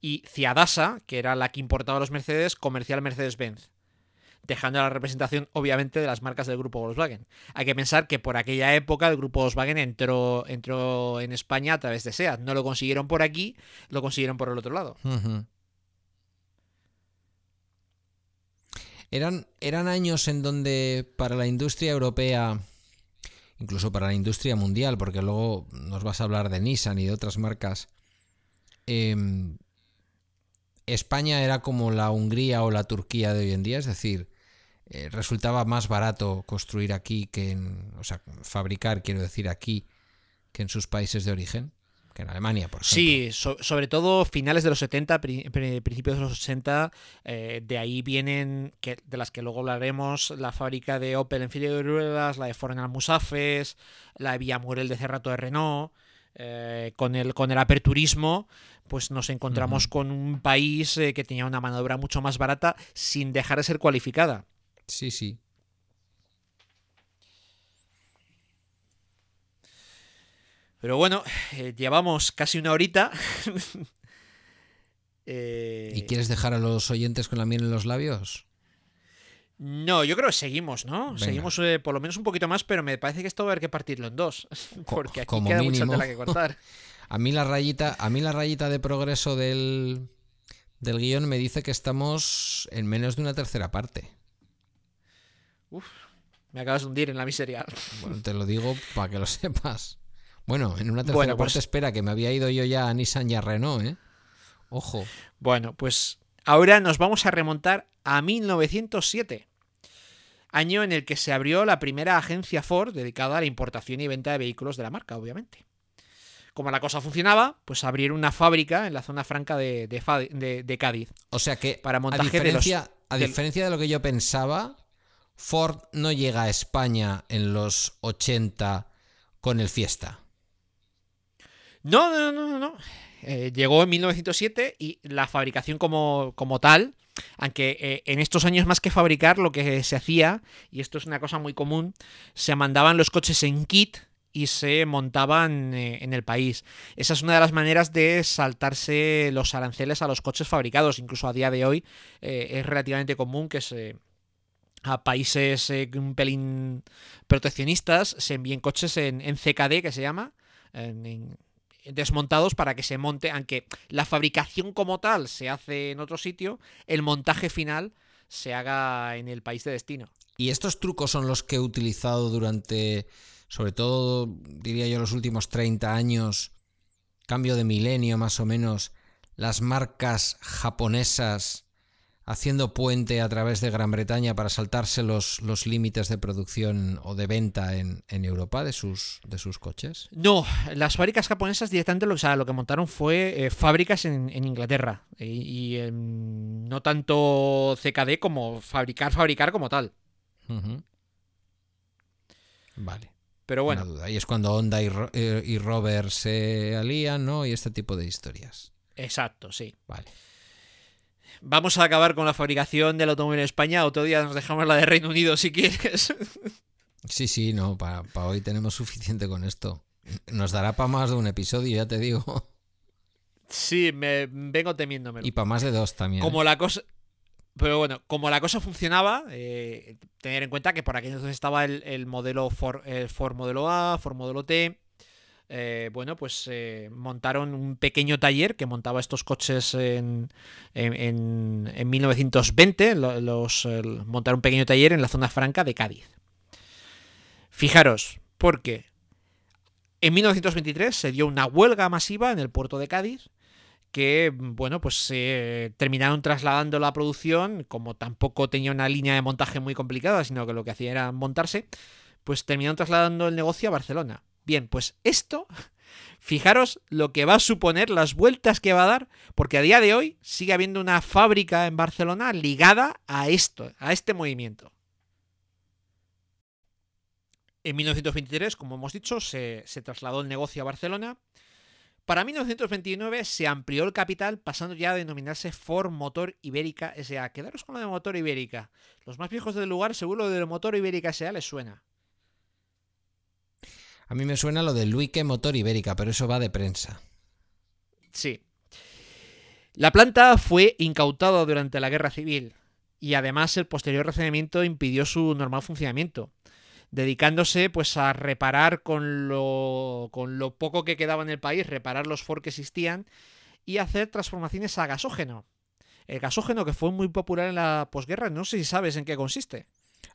Y Ciadasa, que era la que importaba los Mercedes, comercial Mercedes-Benz dejando la representación obviamente de las marcas del grupo Volkswagen. Hay que pensar que por aquella época el grupo Volkswagen entró, entró en España a través de SEAT. No lo consiguieron por aquí, lo consiguieron por el otro lado. Eran, eran años en donde para la industria europea, incluso para la industria mundial, porque luego nos vas a hablar de Nissan y de otras marcas, em, España era como la Hungría o la Turquía de hoy en día, es decir, eh, resultaba más barato construir aquí que en, o sea, fabricar, quiero decir, aquí que en sus países de origen, que en Alemania, por ejemplo. Sí, so- sobre todo finales de los 70, pri- pri- principios de los 80, eh, de ahí vienen, que, de las que luego hablaremos, la fábrica de Opel en Figueruelas, la de Ford en Almusafes, la de Villamurel de Cerrato de Renault. eh, con, el, con el aperturismo, pues nos encontramos con un país eh, que tenía una mano de obra mucho más barata sin dejar de ser cualificada. Sí, sí. Pero bueno, eh, llevamos casi una horita. Eh, ¿Y quieres dejar a los oyentes con la miel en los labios? No, yo creo que seguimos, ¿no? Venga. Seguimos eh, por lo menos un poquito más, pero me parece que esto va a haber que partirlo en dos. Porque aquí como queda mínimo. mucha tela que cortar. A mí la rayita, a mí la rayita de progreso del, del guion me dice que estamos en menos de una tercera parte. Me acabas de hundir en la miseria. Bueno, te lo digo para que lo sepas. Bueno, en una tercera Bueno, pues- parte espera, que me había ido yo ya a Nissan y a Renault, ¿eh? Ojo. Bueno, pues ahora nos vamos a remontar a 1907. Año en el que se abrió la primera agencia Ford dedicada a la importación y venta de vehículos de la marca, obviamente. Como la cosa funcionaba, pues abrieron una fábrica en la zona franca de, de Fa- de- de Cádiz. O sea que, Para a, montaje de los- diferencia, a del- diferencia de lo que yo pensaba, Ford no llega a España en los 80 con el Fiesta. No, no, no, no, no. Eh, llegó en 1907 y la fabricación como, como tal, aunque eh, en estos años más que fabricar lo que se hacía, y esto es una cosa muy común, se mandaban los coches en kit y se montaban eh, en el país. Esa es una de las maneras de saltarse los aranceles a los coches fabricados. Incluso a día de hoy eh, es relativamente común que se a países un pelín proteccionistas se envíen coches en, CKD, que se llama, en- desmontados para que se monte, aunque la fabricación como tal se hace en otro sitio, el montaje final se haga en el país de destino. Y estos trucos son los que he utilizado durante, sobre todo, diría yo, los últimos 30 años, cambio de milenio más o menos, las marcas japonesas haciendo puente a través de Gran Bretaña para saltarse los, los límites de producción o de venta en, en Europa de sus, de sus coches. No, las fábricas japonesas directamente lo, o sea, lo que montaron fue eh, fábricas en, en Inglaterra. Y, y, em, no tanto CKD como fabricar, fabricar como tal. Vale. Pero bueno. Y es cuando Honda y, eh, y Rover se alían, ¿no? Y este tipo de historias. exacto, sí. Vale. Vamos a acabar con la fabricación del automóvil en España. Otro día nos dejamos la de Reino Unido si quieres. Sí, sí, no, para hoy tenemos suficiente con esto. Nos dará para más de un episodio, ya te digo. sí, me vengo temiéndomelo. Y para más de dos también. ¿eh? Como la cosa. Pero bueno, como la cosa funcionaba, eh, tener en cuenta que por aquí entonces estaba el, el modelo Ford, el Ford Modelo A, Ford Modelo T. eh, bueno, pues eh, montaron un pequeño taller que montaba estos coches en, en, en- en 1920. lo- Los, montaron un pequeño taller en la zona franca de Cádiz. Fijaros, porque en 1923 se dio una huelga masiva en el puerto de Cádiz que, bueno, pues se terminaron trasladando la producción, como tampoco tenía una línea de montaje muy complicada, sino que lo que hacía era montarse, pues terminaron trasladando el negocio a Barcelona. Bien, pues esto, fijaros lo que va a suponer, las vueltas que va a dar, porque a día de hoy sigue habiendo una fábrica en Barcelona ligada a esto, a este movimiento. En 1923, como hemos dicho, se, trasladó el negocio a Barcelona. Para 1929 se amplió el capital pasando ya a denominarse Ford Motor Ibérica S.A. Quedaros con lo de Motor Ibérica. Los más viejos del lugar seguro de Motor Ibérica S.A. les suena. A mí me suena lo de Luike Motor Ibérica, pero eso va de prensa. Sí. La planta fue incautada durante la Guerra Civil y además el posterior recibimiento impidió su normal funcionamiento, dedicándose pues a reparar con lo, con lo poco que quedaba en el país, reparar los Ford que existían y hacer transformaciones a gasógeno. El gasógeno que fue muy popular en la posguerra, no sé si sabes en qué consiste.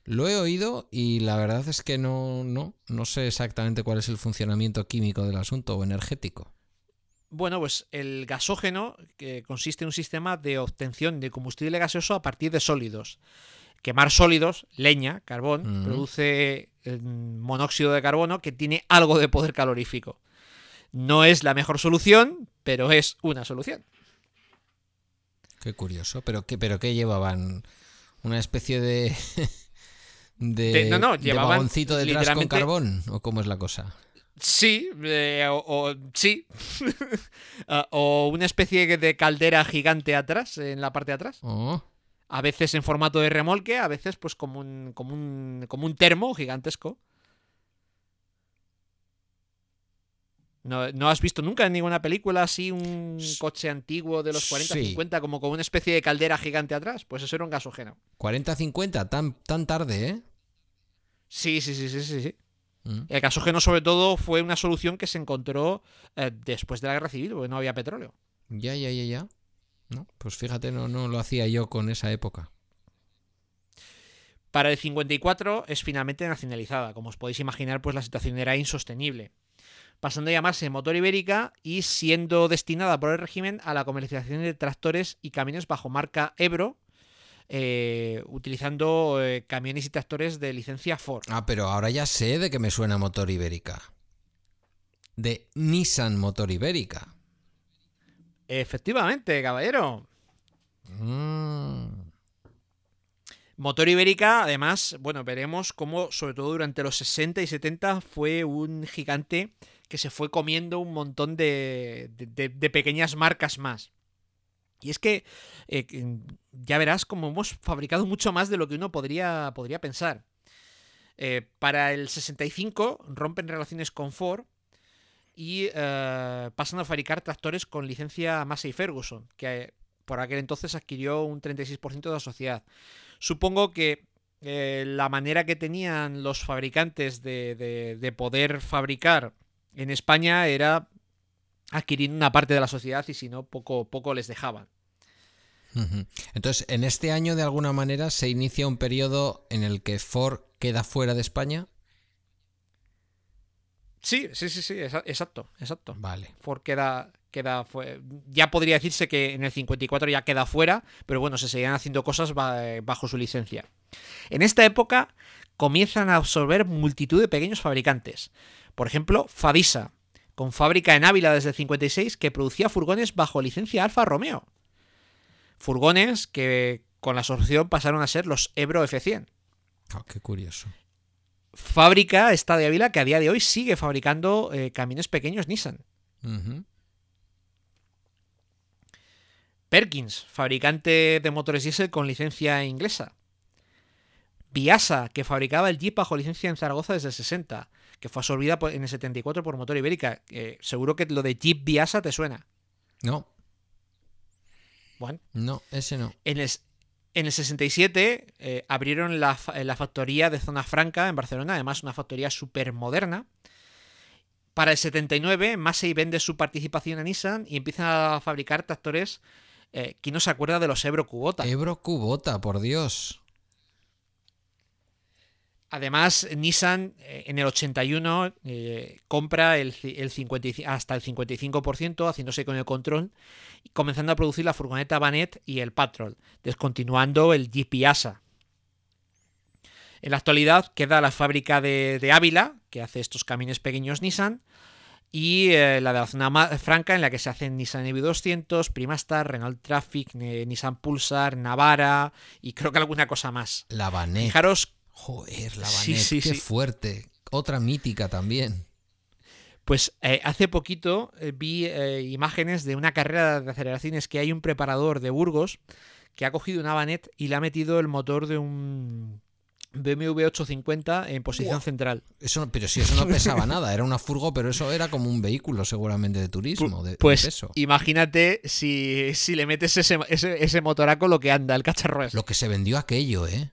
Lo he oído y la verdad es que no, no, no sé exactamente cuál es el funcionamiento químico del asunto o energético. Bueno, pues el gasógeno, que consiste en un sistema de obtención de combustible gaseoso a partir de sólidos. Quemar sólidos, leña, carbón, produce eh, monóxido de carbono que tiene algo de poder calorífico. No es la mejor solución, pero es una solución. Qué curioso. ¿Pero qué, pero qué llevaban? ¿Una especie de. de, De- no, no, de llevaban vagoncito detrás con carbón? ¿O cómo es la cosa? Sí, eh, o, o- sí. Ah, o una especie de caldera gigante atrás, en la parte de atrás. Oh, A veces en formato de remolque, a veces pues como un, como un, como un termo gigantesco. ¿No, ¿No has visto nunca en ninguna película así un coche antiguo de los 40, Sí. 50 como con una especie de caldera gigante atrás? Pues eso era un gasógeno. 40-50, tan, tan tarde, ¿eh? Sí, sí, sí, sí, sí, sí. Mm. El gasógeno sobre todo fue una solución que se encontró eh, después de la guerra civil, porque no había petróleo. Ya, ya, ya, ya. No, pues fíjate, no, no lo hacía yo con esa época. Para el 54 es finalmente nacionalizada. Como os podéis imaginar, pues la situación era insostenible. Pasando a llamarse Motor Ibérica y siendo destinada por el régimen a la comercialización de tractores y camiones bajo marca Ebro, eh, utilizando eh, camiones y tractores de licencia Ford. Ah, pero ahora ya sé de que me suena motor ibérica. De Nissan Motor Ibérica. Efectivamente, caballero. Mm. Motor Ibérica, además, bueno, veremos cómo, sobre todo durante los 60 y 70, fue un gigante que se fue comiendo un montón de, pequeñas marcas más. Y es que eh, que, ya verás como hemos fabricado mucho más de lo que uno podría, podría pensar. Eh, para el 65 rompen relaciones con Ford y eh, pasan a fabricar tractores con licencia Massey Ferguson, que por aquel entonces adquirió un 36% de la sociedad. Supongo que la manera que tenían los fabricantes de poder fabricar en España era adquirir una parte de la sociedad y si no, poco, poco les dejaban. Entonces, en este año, de alguna manera, se inicia un periodo en el que Ford queda fuera de España. Sí, sí, sí, sí, exa- exacto, exacto. Vale. Ford queda, queda fue- ya podría decirse que en el 54 ya queda fuera, pero bueno, se seguían haciendo cosas ba- bajo su licencia. En esta época comienzan a absorber multitud de pequeños fabricantes. Por ejemplo, Fadisa, con fábrica en Ávila desde el 56 que producía furgones bajo licencia Alfa Romeo. Furgones que con la asociación pasaron a ser los Ebro F100. Ah, qué curioso. Fábrica esta de Ávila que a día de hoy sigue fabricando eh, camiones pequeños Nissan. Perkins, fabricante de motores diésel con licencia inglesa. Biasa, que fabricaba el Jeep bajo licencia en Zaragoza desde el 60, que fue absorbida en el 74 por Motor Ibérica. Eh, seguro que lo de Jeep Biasa te suena. No, Bueno, no, ese no. en el, en el 67 eh, abrieron la, fa- la factoría de Zona Franca en Barcelona, además una factoría súper moderna. Para el 79, Massey vende su participación a Nissan y empieza a fabricar tractores. Eh, ¿Quién no se acuerda de los Ebro Kubota? Ebro Cubota, por Dios. Además, Nissan eh, en el 81 eh, compra el, ci- el 55 hasta el 55%, haciéndose con el control, y comenzando a producir la furgoneta Banet y el Patrol, descontinuando el Jeep Piazza. En la actualidad queda la fábrica de, de Ávila, que hace estos camiones pequeños Nissan, y eh, la de la zona franca, en la que se hacen Nissan EV200, Primastar, Renault Traffic, eh, Nissan Pulsar, Navara y creo que alguna cosa más. La Banet. Fijaros Joder, la Sí, sí, qué sí. fuerte. Otra mítica también. Pues eh, hace poquito eh, vi eh, imágenes de una carrera de aceleraciones que hay un preparador de Burgos que ha cogido una Banet y le ha metido el motor de un BMW 850 en posición central. Eso, pero si eso no pesaba nada, era una furgo, pero eso era como un vehículo seguramente de turismo, de, de Pues peso. imagínate si, si le metes ese, ese, ese motoraco lo que anda, el cacharro. Lo que se vendió aquello, ¿eh?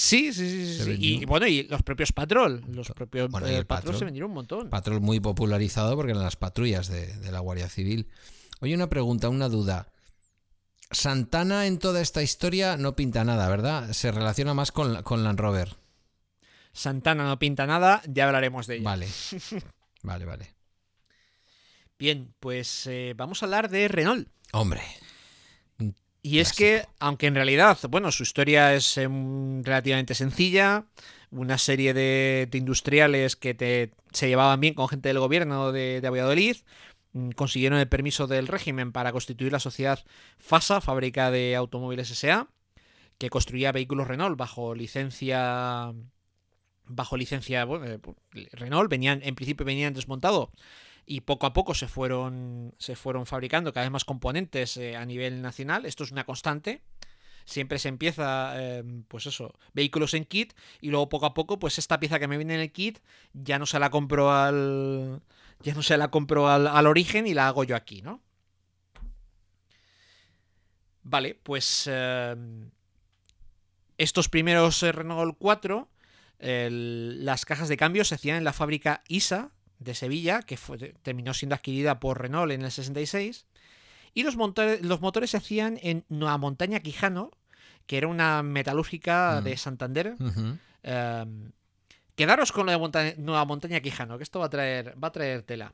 Sí, sí, sí. sí. Y bueno, y los propios Patrol. Los propios Bueno, eh, el Patrol, Patrol. se vendieron un montón. Patrol muy popularizado porque eran las patrullas de, de la Guardia Civil. Oye, una pregunta, una duda. Santana en toda esta historia no pinta nada, ¿verdad? Se relaciona más con, con Land Rover. Santana no pinta nada, ya hablaremos de ella. Vale. Vale, vale. Bien, pues eh, vamos a hablar de Renault. Hombre. Y es que, aunque en realidad, bueno, su historia es em, relativamente sencilla, una serie de, de industriales que te, se llevaban bien con gente del gobierno de, de Valladolid, mm, consiguieron el permiso del régimen para constituir la sociedad FASA, Fábrica de Automóviles S.A., que construía vehículos Renault bajo licencia bajo licencia bueno, eh, Renault venían en principio venían desmontados y poco a poco se fueron se fueron fabricando cada vez más componentes eh, a nivel nacional. Esto es una constante. Siempre se empieza eh, pues eso vehículos en kit y luego poco a poco pues esta pieza que me viene en el kit ya no se la compro al ya no se la compro al, al origen y la hago yo aquí no vale pues eh, estos primeros Renault 4 el- las cajas de cambio se hacían en la fábrica ISA de Sevilla, que fue- terminó siendo adquirida por Renault en el 66. Y los, monta- los motores se hacían en Nueva Montaña Quijano, que era una metalúrgica Mm. de Santander. Eh, quedaros con lo de Monta- Nueva Montaña Quijano, que esto va a traer, va a traer tela.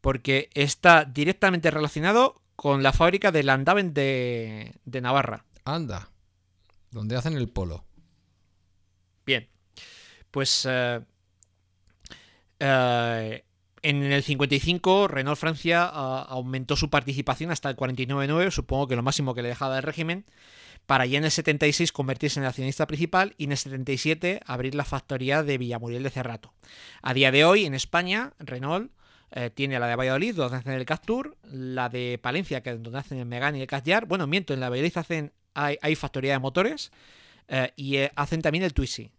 Porque está directamente relacionado con la fábrica de Landaven de, de Navarra. Anda. Donde hacen el polo. Bien. Pues eh, eh, en el 55 Renault Francia ah, aumentó su participación hasta el 49,9, supongo que lo máximo que le dejaba el régimen, para ya en el 76 convertirse en el accionista principal y en el 77 abrir la factoría de Villamuriel de Cerrato. A día de hoy en España Renault eh, tiene la de Valladolid, donde hacen el Captur, la de Palencia, que es donde hacen el Megane y el Castellar. Bueno, miento, en la Valladolid hacen, hay, hay factoría de motores eh, y hacen también el Twizy.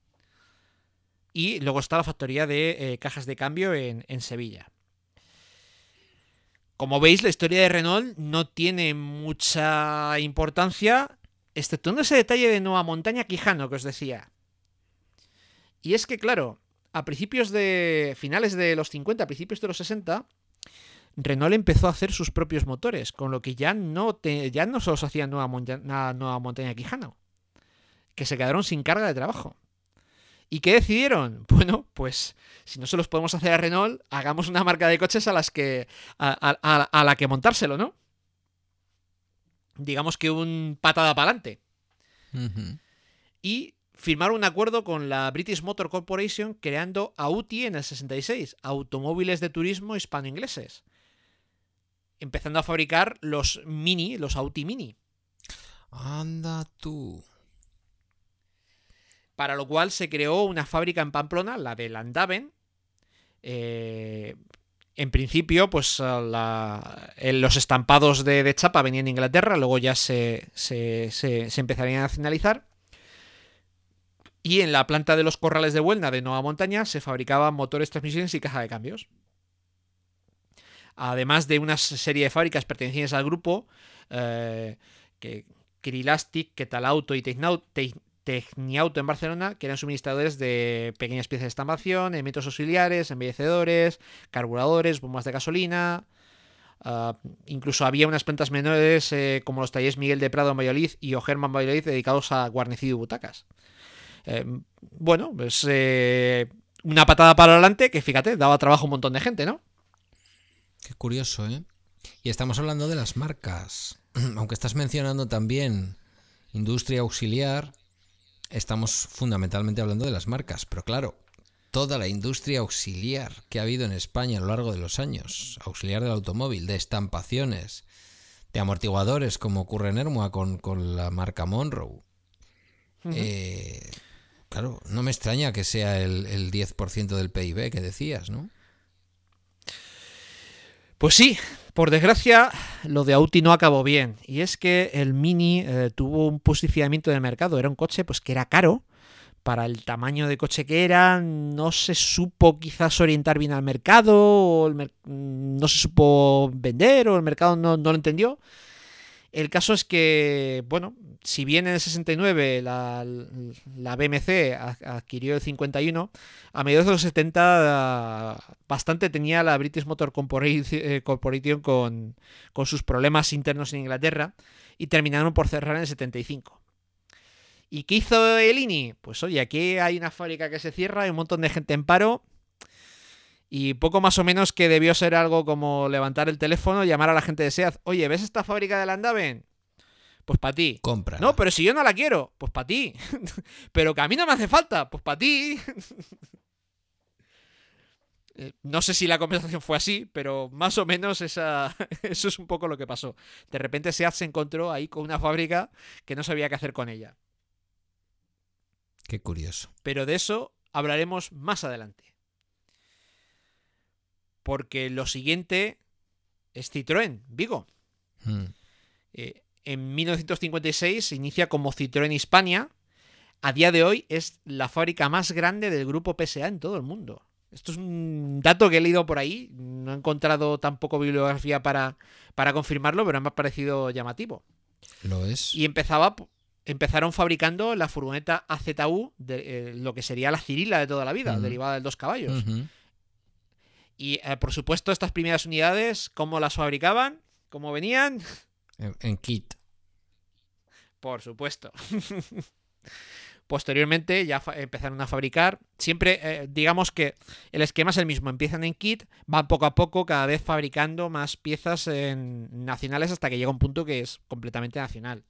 Y luego está la factoría de eh, cajas de cambio en, en Sevilla. Como veis, la historia de Renault no tiene mucha importancia, exceptuando ese detalle de Nueva Montaña Quijano que os decía. Y es que, claro, a principios de. finales de los 50, a principios de los 60, Renault empezó a hacer sus propios motores, con lo que ya no, te- ya no se hacía Nueva, Nueva Montaña Quijano, que se quedaron sin carga de trabajo. ¿Y qué decidieron? Bueno, pues si no se los podemos hacer a Renault, hagamos una marca de coches a las que. a, a- a- a la que montárselo, ¿no? Digamos que un patada para adelante. Y firmaron un acuerdo con la British Motor Corporation creando AUTI en el 66, automóviles de turismo hispano-ingleses. Empezando a fabricar los Mini, los Audi Mini. Anda tú. Para lo cual se creó una fábrica en Pamplona, la de Landaven. Eh, en principio, pues la- eh, los estampados de, chapa venían de Inglaterra, luego ya se, empezarían a nacionalizar. Y en la planta de los corrales de Huelna de Nueva Montaña se fabricaban motores, transmisiones y caja de cambios. Además de una serie de fábricas pertenecientes al grupo, eh, que Kirilastic, Ketalauto y Tecniauto en Barcelona, que eran suministradores de pequeñas piezas de estampación, elementos auxiliares, embellecedores, carburadores, bombas de gasolina. ah, incluso había unas plantas menores eh, como los talleres Miguel de Prado en Valladolid y Ogerman Valladolid dedicados a guarnecido y butacas. Eh, bueno, pues eh, una patada para adelante que fíjate, daba trabajo a un montón de gente, ¿no? Qué curioso, ¿eh? Y estamos hablando de las marcas. Aunque estás mencionando también industria auxiliar, estamos fundamentalmente hablando de las marcas. Pero claro, toda la industria auxiliar que ha habido en España a lo largo de los años, auxiliar del automóvil, de estampaciones, de amortiguadores, como ocurre en Ermua con, con la marca Monroe. Eh, claro, no me extraña que sea el, el 10% del PIB que decías, ¿no? Pues sí, por desgracia, lo de Audi no acabó bien. Y es que el Mini eh, tuvo un posicionamiento de mercado. Era un coche pues que era caro para el tamaño de coche que era. No se supo quizás orientar bien al mercado. O el mm, no se supo vender o el mercado no, no lo entendió. El caso es que, bueno, si bien en el 69 la, BMC adquirió el 51, a mediados de los 70 ah, bastante tenía la British Motor eh, Corporation con, con sus problemas internos en Inglaterra y terminaron por cerrar en el 75. ¿Y qué hizo el INI? Pues oye, aquí hay una fábrica que se cierra, hay un montón de gente en paro y poco más o menos que debió ser algo como levantar el teléfono, llamar a la gente de SEAT, oye, ¿ves esta fábrica de Landaven? Pues para ti. Compra. No, pero si yo no la quiero, pues para ti. pero que a mí no me hace falta, pues para ti. Eh, No sé si la conversación fue así, pero más o menos esa, eso es un poco lo que pasó. De repente Seat se encontró ahí con una fábrica que no sabía qué hacer con ella. Qué curioso. Pero de eso hablaremos más adelante. Porque lo siguiente es Citroën, Vigo. Mm. Eh, en 1956 se inicia como Citroën Hispania. A día de hoy es la fábrica más grande del grupo PSA en todo el mundo. Esto es un dato que he leído por ahí. No he encontrado tampoco bibliografía para, para confirmarlo, pero me ha parecido llamativo. Lo es. Y empezaba, empezaron fabricando la furgoneta AZU, de, eh, lo que sería la Cirila de toda la vida, derivada del dos caballos. Y eh, por supuesto, estas primeras unidades, ¿cómo las fabricaban? ¿Cómo venían? En, en kit. Por supuesto. Posteriormente ya empezaron a fabricar. Siempre, eh, digamos que el esquema es el mismo. Empiezan en kit, van poco a poco, cada vez fabricando más piezas en- nacionales hasta que llega un punto que es completamente nacional.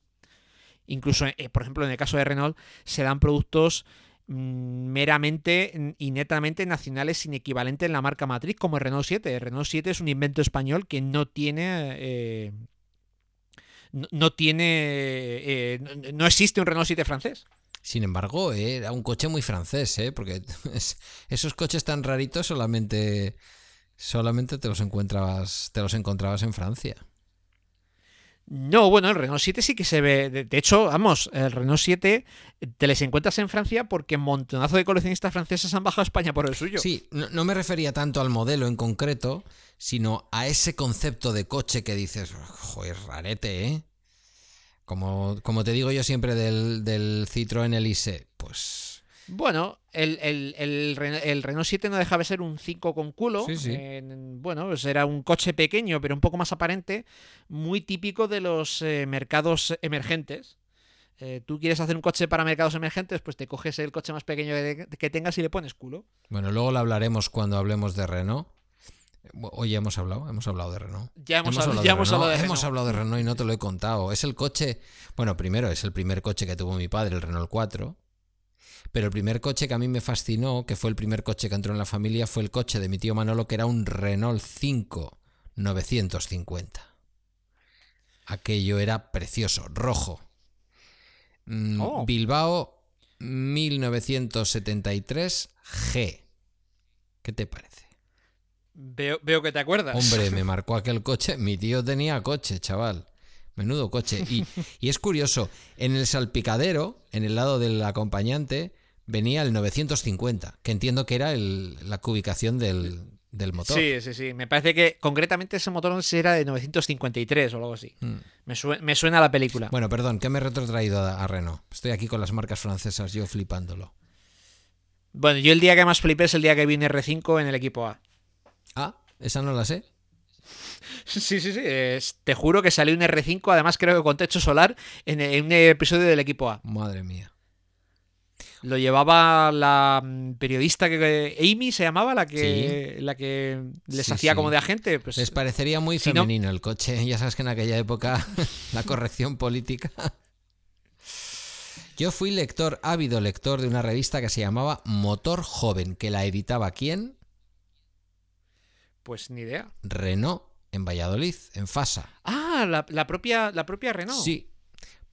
Incluso, eh, por ejemplo, en el caso de Renault, se dan productos meramente y netamente nacionales sin equivalente en la marca matriz, como el Renault 7. El Renault 7 es un invento español que no tiene. eh, no, tiene. eh, no- existe un Renault 7 francés. Sin embargo, era un coche muy francés, ¿eh? Porque es- esos coches tan raritos solamente, solamente te los encontrabas, te los encontrabas en Francia. No, bueno, el Renault 7 sí que se ve. De, hecho, vamos, el Renault 7 te les encuentras en Francia porque montonazo de coleccionistas franceses han bajado a España por el suyo. Sí, no, no me refería tanto al modelo en concreto, sino a ese concepto de coche que dices, joder, rarete, ¿eh? Como, como te digo yo siempre del, del Citroën Elise, pues Bueno, el, el- el el Renault 7 no dejaba de ser un 5 con culo. Sí, sí. En- bueno, pues era un coche pequeño, pero un poco más aparente, muy típico de los eh, mercados emergentes. Eh, tú quieres hacer un coche para mercados emergentes, pues te coges el coche más pequeño que, que tengas y le pones culo. Bueno, luego lo hablaremos cuando hablemos de Renault. Hoy ya hemos hablado, hemos hablado de Renault. Ya hemos, hablado, ya hemos Renault, hablado de hemos hablado de Renault y no te lo he contado. Es el coche, bueno, primero es el primer coche que tuvo mi padre, el Renault 4. Pero el primer coche que a mí me fascinó, que fue el primer coche que entró en la familia, fue el coche de mi tío Manolo, que era un Renault 5 950. Aquello era precioso, rojo. Mm, Oh. Bilbao 1973 G. ¿Qué te parece? Veo, veo que te acuerdas. Hombre, me marcó aquel coche. Mi tío tenía coche, chaval. Menudo coche. Y, y es curioso, en el salpicadero, en el lado del acompañante, venía el 950, que entiendo que era el- la cubicación del, del motor. Sí, sí, sí. Me parece que concretamente ese motor era de 953 o algo así. Mm. Me, sue- me suena a la película. Bueno, perdón, que me he retrotraído a, a Renault. Estoy aquí con las marcas francesas, yo flipándolo. Bueno, yo el día que más flipé es el día que vi un R5 en el equipo A. Ah, esa no la sé. Sí, sí, sí. es- te juro que salió un R5, además creo que con techo solar, en, en un episodio del equipo A. Madre mía. Lo llevaba la mm, periodista que Amy se llamaba, la que, la que les Sí, hacía sí. como de agente. Pues, Les parecería muy si no- femenino el coche. Ya sabes que en aquella época la corrección política. Yo fui lector, ávido lector de una revista que se llamaba Motor Joven, que la editaba quién? pues ni idea. Renault, en Valladolid, en Fasa. Ah, la, la propia, la propia Renault. Sí.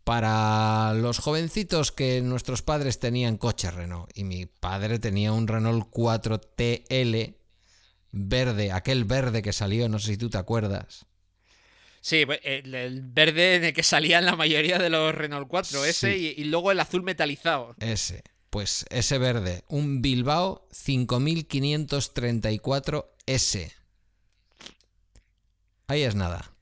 Para los jovencitos que nuestros padres tenían coche Renault y mi padre tenía un Renault 4 TL verde, aquel verde que salió, no sé si tú te acuerdas. Sí, pues, el, el verde en el que salían la mayoría de los Renault 4, ese, Sí. y, y luego el azul metalizado. Ese, pues ese verde, un Bilbao 5534S. Ahí es nada.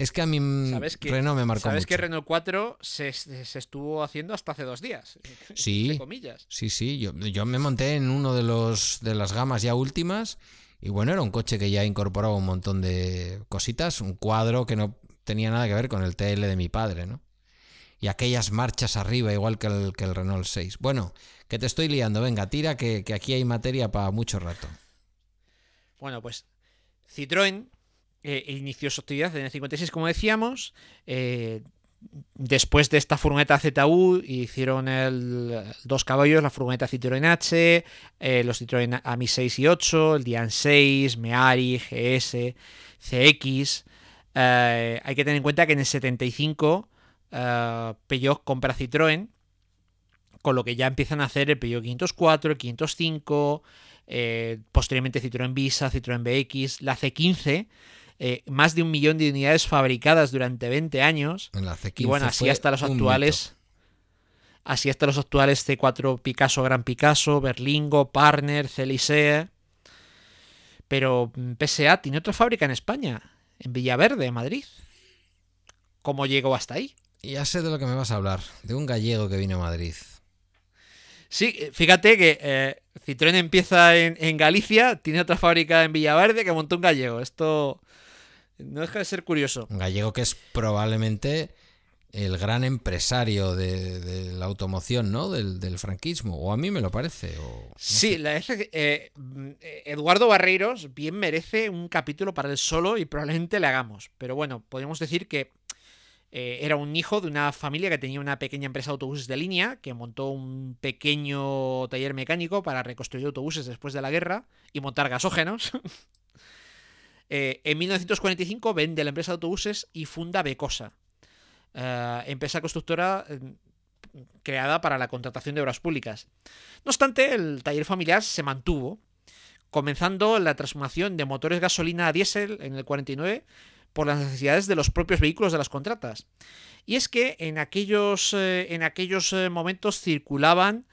Es que a mí mm, ¿Sabes que, Renault me marcó ¿sabes mucho. que Renault 4 se, se estuvo haciendo hasta hace dos días? Sí. Entre comillas. Sí, sí, yo, yo me monté en uno de los de las gamas ya últimas y bueno, era un coche que ya incorporaba un montón de cositas, un cuadro que no tenía nada que ver con el TL de mi padre, ¿no? Y aquellas marchas arriba, igual que el, que el Renault 6. Bueno, que te estoy liando, venga, tira, que, que aquí hay materia para mucho rato. Bueno, pues Citroën eh, inició su actividad en el 56, como decíamos. eh, después de esta furgoneta ZU hicieron el dos caballos, la furgoneta Citroën H, eh, los Citroën AMI 6 y 8, el Dian 6, Meari, GS, CX. Eh, hay que tener en cuenta que en el 75 eh, Peugeot compra Citroën, con lo que ya empiezan a hacer el Peugeot 504, el 505, eh, posteriormente Citroën Visa, Citroën BX, la C15, eh, más de un millón de unidades fabricadas durante 20 años. En la C15 Y bueno, así hasta los actuales. Así hasta los actuales C4 Picasso, Gran Picasso, Berlingo, Partner, Celisee. Pero mm, PSA tiene otra fábrica en España, en Villaverde, Madrid. ¿Cómo llegó hasta ahí? Ya sé de lo que me vas a hablar, de un gallego que vino a Madrid. Sí, eh, fíjate que eh, Citroën empieza en, en Galicia, tiene otra fábrica en Villaverde que montó un gallego. Esto no deja de ser curioso. Un gallego que es probablemente el gran empresario de, de la automoción, ¿no? Del, del franquismo. O a mí me lo parece. O, no Sí, la eh, mm, eh, Eduardo Barreiros bien merece un capítulo para él solo y probablemente le hagamos. Pero bueno, podríamos decir que eh, era un hijo de una familia que tenía una pequeña empresa de autobuses de línea, que montó un pequeño taller mecánico para reconstruir autobuses después de la guerra y montar gasógenos. Eh, en 1945 vende la empresa de autobuses y funda Becosa, eh, empresa constructora eh, creada para la contratación de obras públicas. No obstante, el taller familiar se mantuvo, comenzando la transformación de motores gasolina a diésel en el 49, por las necesidades de los propios vehículos de las contratas. Y es que en aquellos, eh, en aquellos momentos circulaban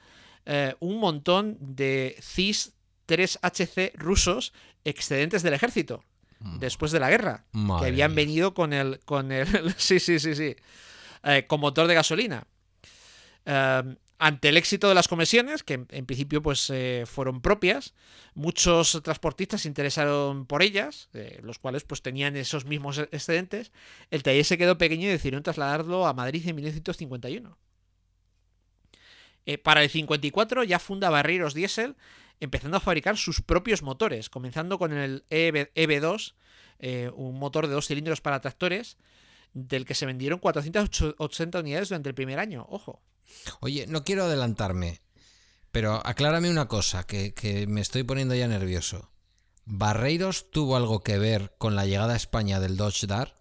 un montón de CIS 3HC rusos excedentes del ejército después de la guerra, que habían venido con el, con el, sí, sí, sí, sí, eh, con motor de gasolina. Eh, ante el éxito de las conversiones, que en, en principio pues eh, fueron propias, muchos transportistas se interesaron por ellas, eh, los cuales pues tenían esos mismos excedentes. El taller se quedó pequeño y decidieron trasladarlo a Madrid en 1951. Eh, para el 54 ya funda Barreiros Diesel, empezando a fabricar sus propios motores, comenzando con el E EB, EB2, eh, un motor de dos cilindros para tractores, del que se vendieron 480 unidades durante el primer año. Ojo. Oye, no quiero adelantarme, pero aclárame una cosa, que, que me estoy poniendo ya nervioso. ¿Barreiros tuvo algo que ver con la llegada a España del Dodge Dart?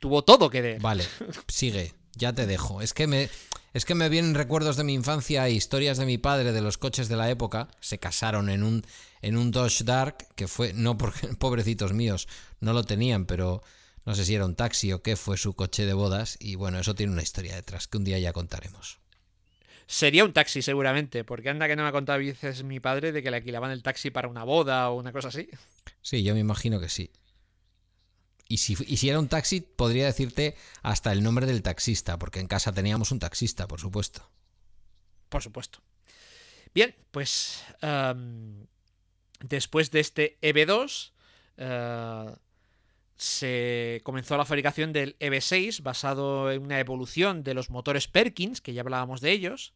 Tuvo todo que ver. Vale, sigue, ya te dejo. Es que me, es que me vienen recuerdos de mi infancia e historias de mi padre de los coches de la época. Se casaron en un, en un Dodge Dart, que fue, no porque pobrecitos míos no lo tenían, pero no sé si era un taxi o qué fue su coche de bodas. Y bueno, eso tiene una historia detrás que un día ya contaremos. Sería un taxi seguramente, porque anda que no me ha contado veces mi padre de que le alquilaban el taxi para una boda o una cosa así. Sí, yo me imagino que sí. Y si, y si era un taxi, podría decirte hasta el nombre del taxista, porque en casa teníamos un taxista, por supuesto. Por supuesto. Bien, pues después de este EB2 eh, se comenzó la fabricación del EB6 basado en una evolución de los motores Perkins, que ya hablábamos de ellos.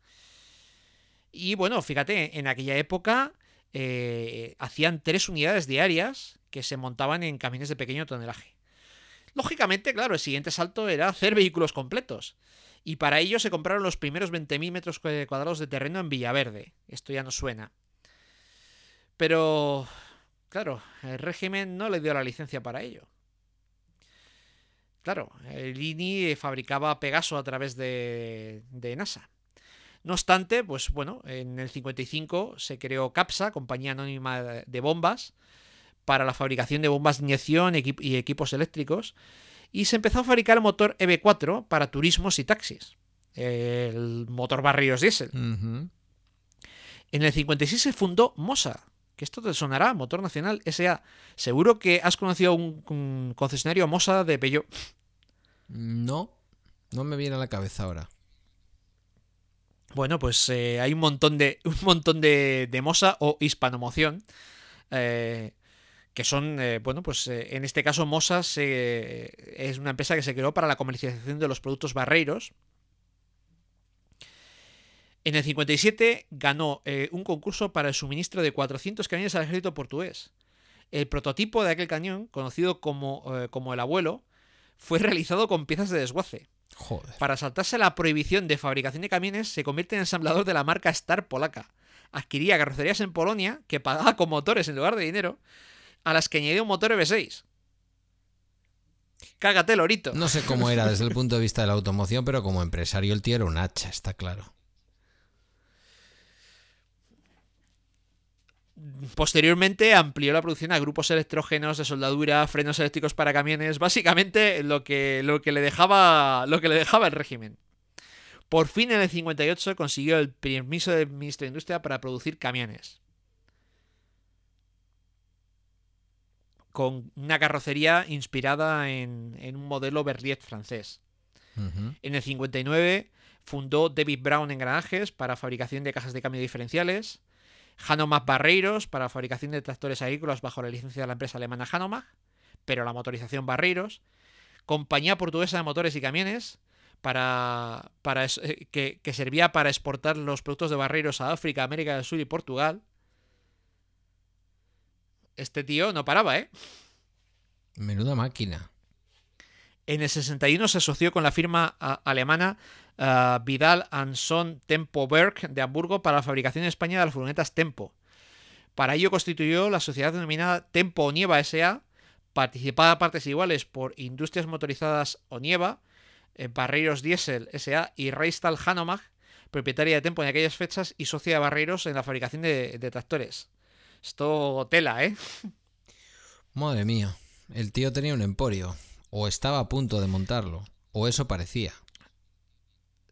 Y bueno, fíjate, en aquella época eh, hacían tres unidades diarias que se montaban en camiones de pequeño tonelaje. Lógicamente, claro, el siguiente salto era hacer vehículos completos. Y para ello se compraron los primeros 20.000 metros cuadrados de terreno en Villaverde. Esto ya no suena. Pero, claro, el régimen no le dio la licencia para ello. Claro, el INI fabricaba Pegaso a través de, de NASA. No obstante, pues bueno, en el 55 se creó CAPSA, compañía anónima de bombas, para la fabricación de bombas de inyección y equipos eléctricos, y se empezó a fabricar el motor EB4 para turismos y taxis, el motor Barrios Diesel. Ujú. En el 56 se fundó MOSA, que esto te sonará, Motor Nacional SA. Seguro que has conocido un, un concesionario MOSA de Peugeot. No, no me viene a la cabeza ahora. Bueno, pues eh, hay un montón de un montón de, de Mosa o Hispanomoción. eh, que son, eh, bueno, pues eh, en este caso Mosa se- es una empresa que se creó para la comercialización de los productos barreiros. En el 57 ganó eh, un concurso para el suministro de 400 cañones al ejército portugués. El prototipo de aquel cañón, conocido como, eh, como el abuelo, fue realizado con piezas de desguace. Joder. Para saltarse la prohibición de fabricación de camiones, se convierte en ensamblador de la marca Star polaca. Adquiría carrocerías en Polonia, que pagaba con motores en lugar de dinero, a las que añadía un motor EV6. Cágate, lorito. No sé cómo era desde el punto de vista de la automoción, pero como empresario el tío era un hacha, está claro. Posteriormente amplió la producción a grupos electrógenos de soldadura, frenos eléctricos para camiones, básicamente lo que, lo que, le, dejaba, lo que le dejaba el régimen. Por fin en el 58 consiguió el permiso del ministro de Industria para producir camiones. Con una carrocería inspirada en, en un modelo Berliet francés. En el 59 fundó David Brown Engranajes para fabricación de cajas de cambio diferenciales. Hanomag Barreiros para fabricación de tractores agrícolas bajo la licencia de la empresa alemana Hanomag, pero la motorización Barreiros. Compañía portuguesa de motores y camiones para, para eh, que, que servía para exportar los productos de Barreiros a África, América del Sur y Portugal. Este tío no paraba, ¿eh? Menuda máquina. En el 61 se asoció con la firma ah, alemana ah, Vidal and Son Tempo Werk de Hamburgo para la fabricación en España de las furgonetas Tempo. Para ello constituyó la sociedad denominada Tempo Onieva S.A., participada a partes iguales por Industrias Motorizadas Onieva, eh, Barreiros Diesel S.A. y Reistal Hanomag, propietaria de Tempo en aquellas fechas y socia de Barreiros en la fabricación de, de tractores. Esto tela, ¿eh? Madre mía. El tío tenía un emporio. O estaba a punto de montarlo. O eso parecía.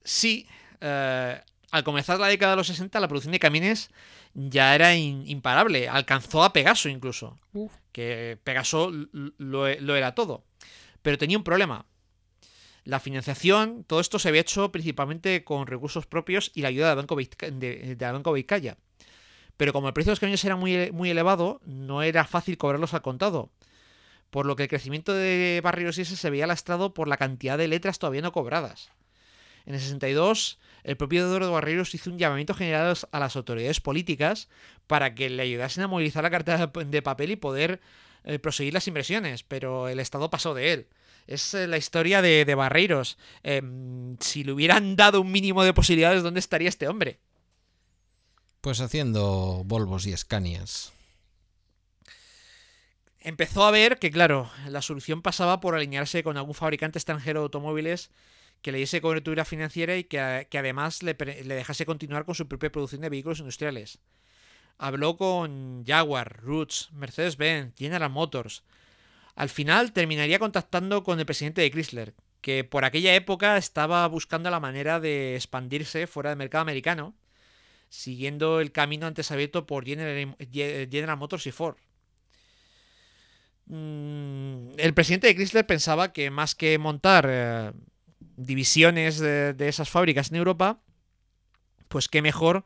Sí, eh, al comenzar la década de los 60 la producción de camiones ya era in- imparable. Alcanzó a Pegaso incluso. Que Pegaso l- lo, lo era todo. Pero tenía un problema. La financiación, todo esto se había hecho principalmente con recursos propios y la ayuda del Banco, Vizca- de, del Banco Vizcaya. Pero como el precio de los camiones era muy, muy elevado, no era fácil cobrarlos al contado. Por lo que el crecimiento de barrios y ese se veía lastrado por la cantidad de letras todavía no cobradas. En el 62, el propio Eduardo Barreiros hizo un llamamiento general a las autoridades políticas para que le ayudasen a movilizar la cartera de papel y poder eh, proseguir las inversiones, pero el Estado pasó de él. Es eh, la historia de, de Barreiros. Em, si le hubieran dado un mínimo de posibilidades, ¿dónde estaría este hombre? Pues haciendo Volvos y Scanias. Empezó a ver que, claro, la solución pasaba por alinearse con algún fabricante extranjero de automóviles que le diese cobertura financiera y que, que además le, le dejase continuar con su propia producción de vehículos industriales. Habló con Jaguar, Roots, Mercedes-Benz, General Motors. Al final terminaría contactando con el presidente de Chrysler, que por aquella época estaba buscando la manera de expandirse fuera del mercado americano, siguiendo el camino antes abierto por General, General Motors y Ford. Mm, el presidente de Chrysler pensaba que más que montar eh, divisiones de, de esas fábricas en Europa, pues qué mejor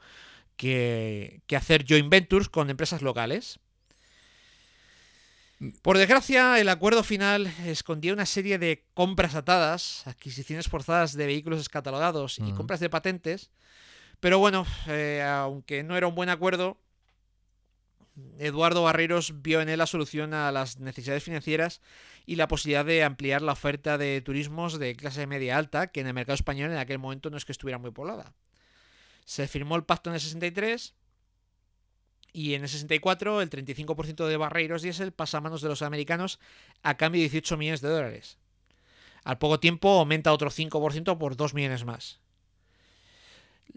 que, que hacer joint ventures con empresas locales. Por desgracia, el acuerdo final escondía una serie de compras atadas, adquisiciones forzadas de vehículos descatalogados y compras de patentes. Pero bueno, eh, aunque no era un buen acuerdo, Eduardo Barreiros vio en él la solución a las necesidades financieras y la posibilidad de ampliar la oferta de turismos de clase media alta, que en el mercado español en aquel momento no es que estuviera muy poblada. Se firmó el pacto en el 63 y en el 64 el 35% de Barreiros Diesel pasa a manos de los americanos a cambio de 18 millones de dólares. Al poco tiempo aumenta otro 5% por 2 millones más.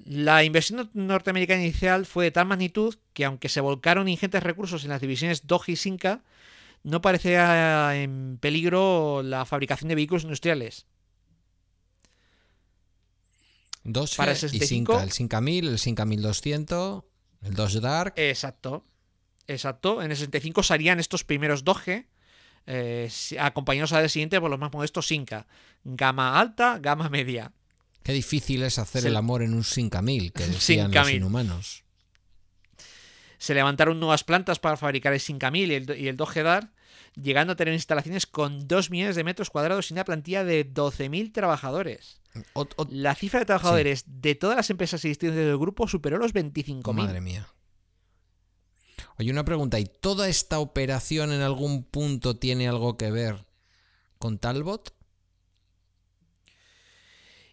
La inversión norteamericana inicial fue de tal magnitud que aunque se volcaron ingentes recursos en las divisiones Dodge y Sinca, no parecía en peligro la fabricación de vehículos industriales. Dos Para el y 65. Sinca. El Sinca 1000, el Sinca 1200, el Dodge Dark. Exacto. Exacto. En el 65 salían estos primeros Doge, eh, acompañados al siguiente por los más modestos Sinca. Gama alta, gama media. Qué difícil es hacer el amor en un Sinca 1000, que decían los 1000. inhumanos. Se levantaron nuevas plantas para fabricar el Sinca 1000 y el, y el Doge Dart, llegando a tener instalaciones con 2 millones de metros cuadrados y una plantilla de 12.000 trabajadores. Ot- La cifra de trabajadores de todas las empresas existentes del grupo superó los 25.000. Madre mía. Oye, una pregunta. ¿Y toda esta operación en algún punto tiene algo que ver con Talbot?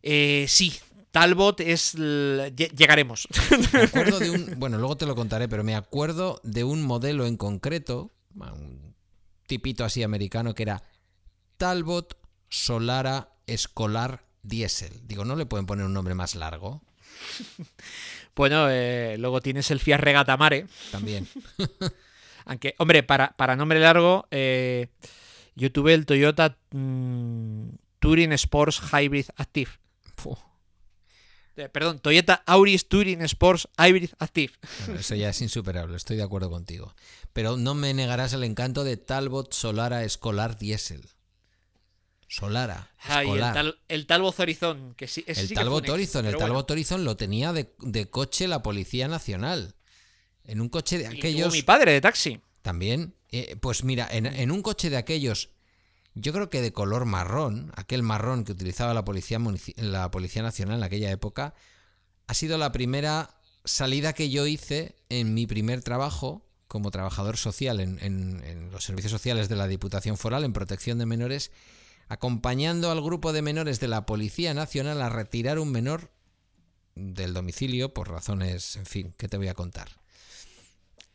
Eh, sí, Talbot es... Llegaremos. Me acuerdo de un. Bueno, luego te lo contaré, pero me acuerdo de un modelo en concreto, un tipito así americano, que era Talbot Solara Escolar Diesel. Digo, ¿no le pueden poner un nombre más largo? bueno, eh, luego tienes el Fiat Regata Mare. También. Aunque, hombre, para, para nombre largo, eh, yo tuve el Toyota mm, Touring Sports Hybrid Active. Eh, perdón, Toyota Auris Touring Sports Hybrid Active. bueno, eso ya es insuperable, estoy de acuerdo contigo. Pero no me negarás el encanto de Talbot Solara Escolar Diesel. Solara. El, Escolar. tal, el Talbot Horizon, que sí, ese El sí que Talbot éxito, Horizon, el bueno. Talbot Horizon lo tenía de, de coche la Policía Nacional. En un coche de Y aquellos. mi padre de taxi. También. eh, pues mira, en, en un coche de aquellos, yo creo que de color marrón, aquel marrón que utilizaba la Policía, la policía Nacional en aquella época, ha sido la primera salida que yo hice en mi primer trabajo como trabajador social en, en- en los servicios sociales de la Diputación Foral en protección de menores, acompañando al grupo de menores de la Policía Nacional a retirar un menor del domicilio por razones, en fin, que te voy a contar.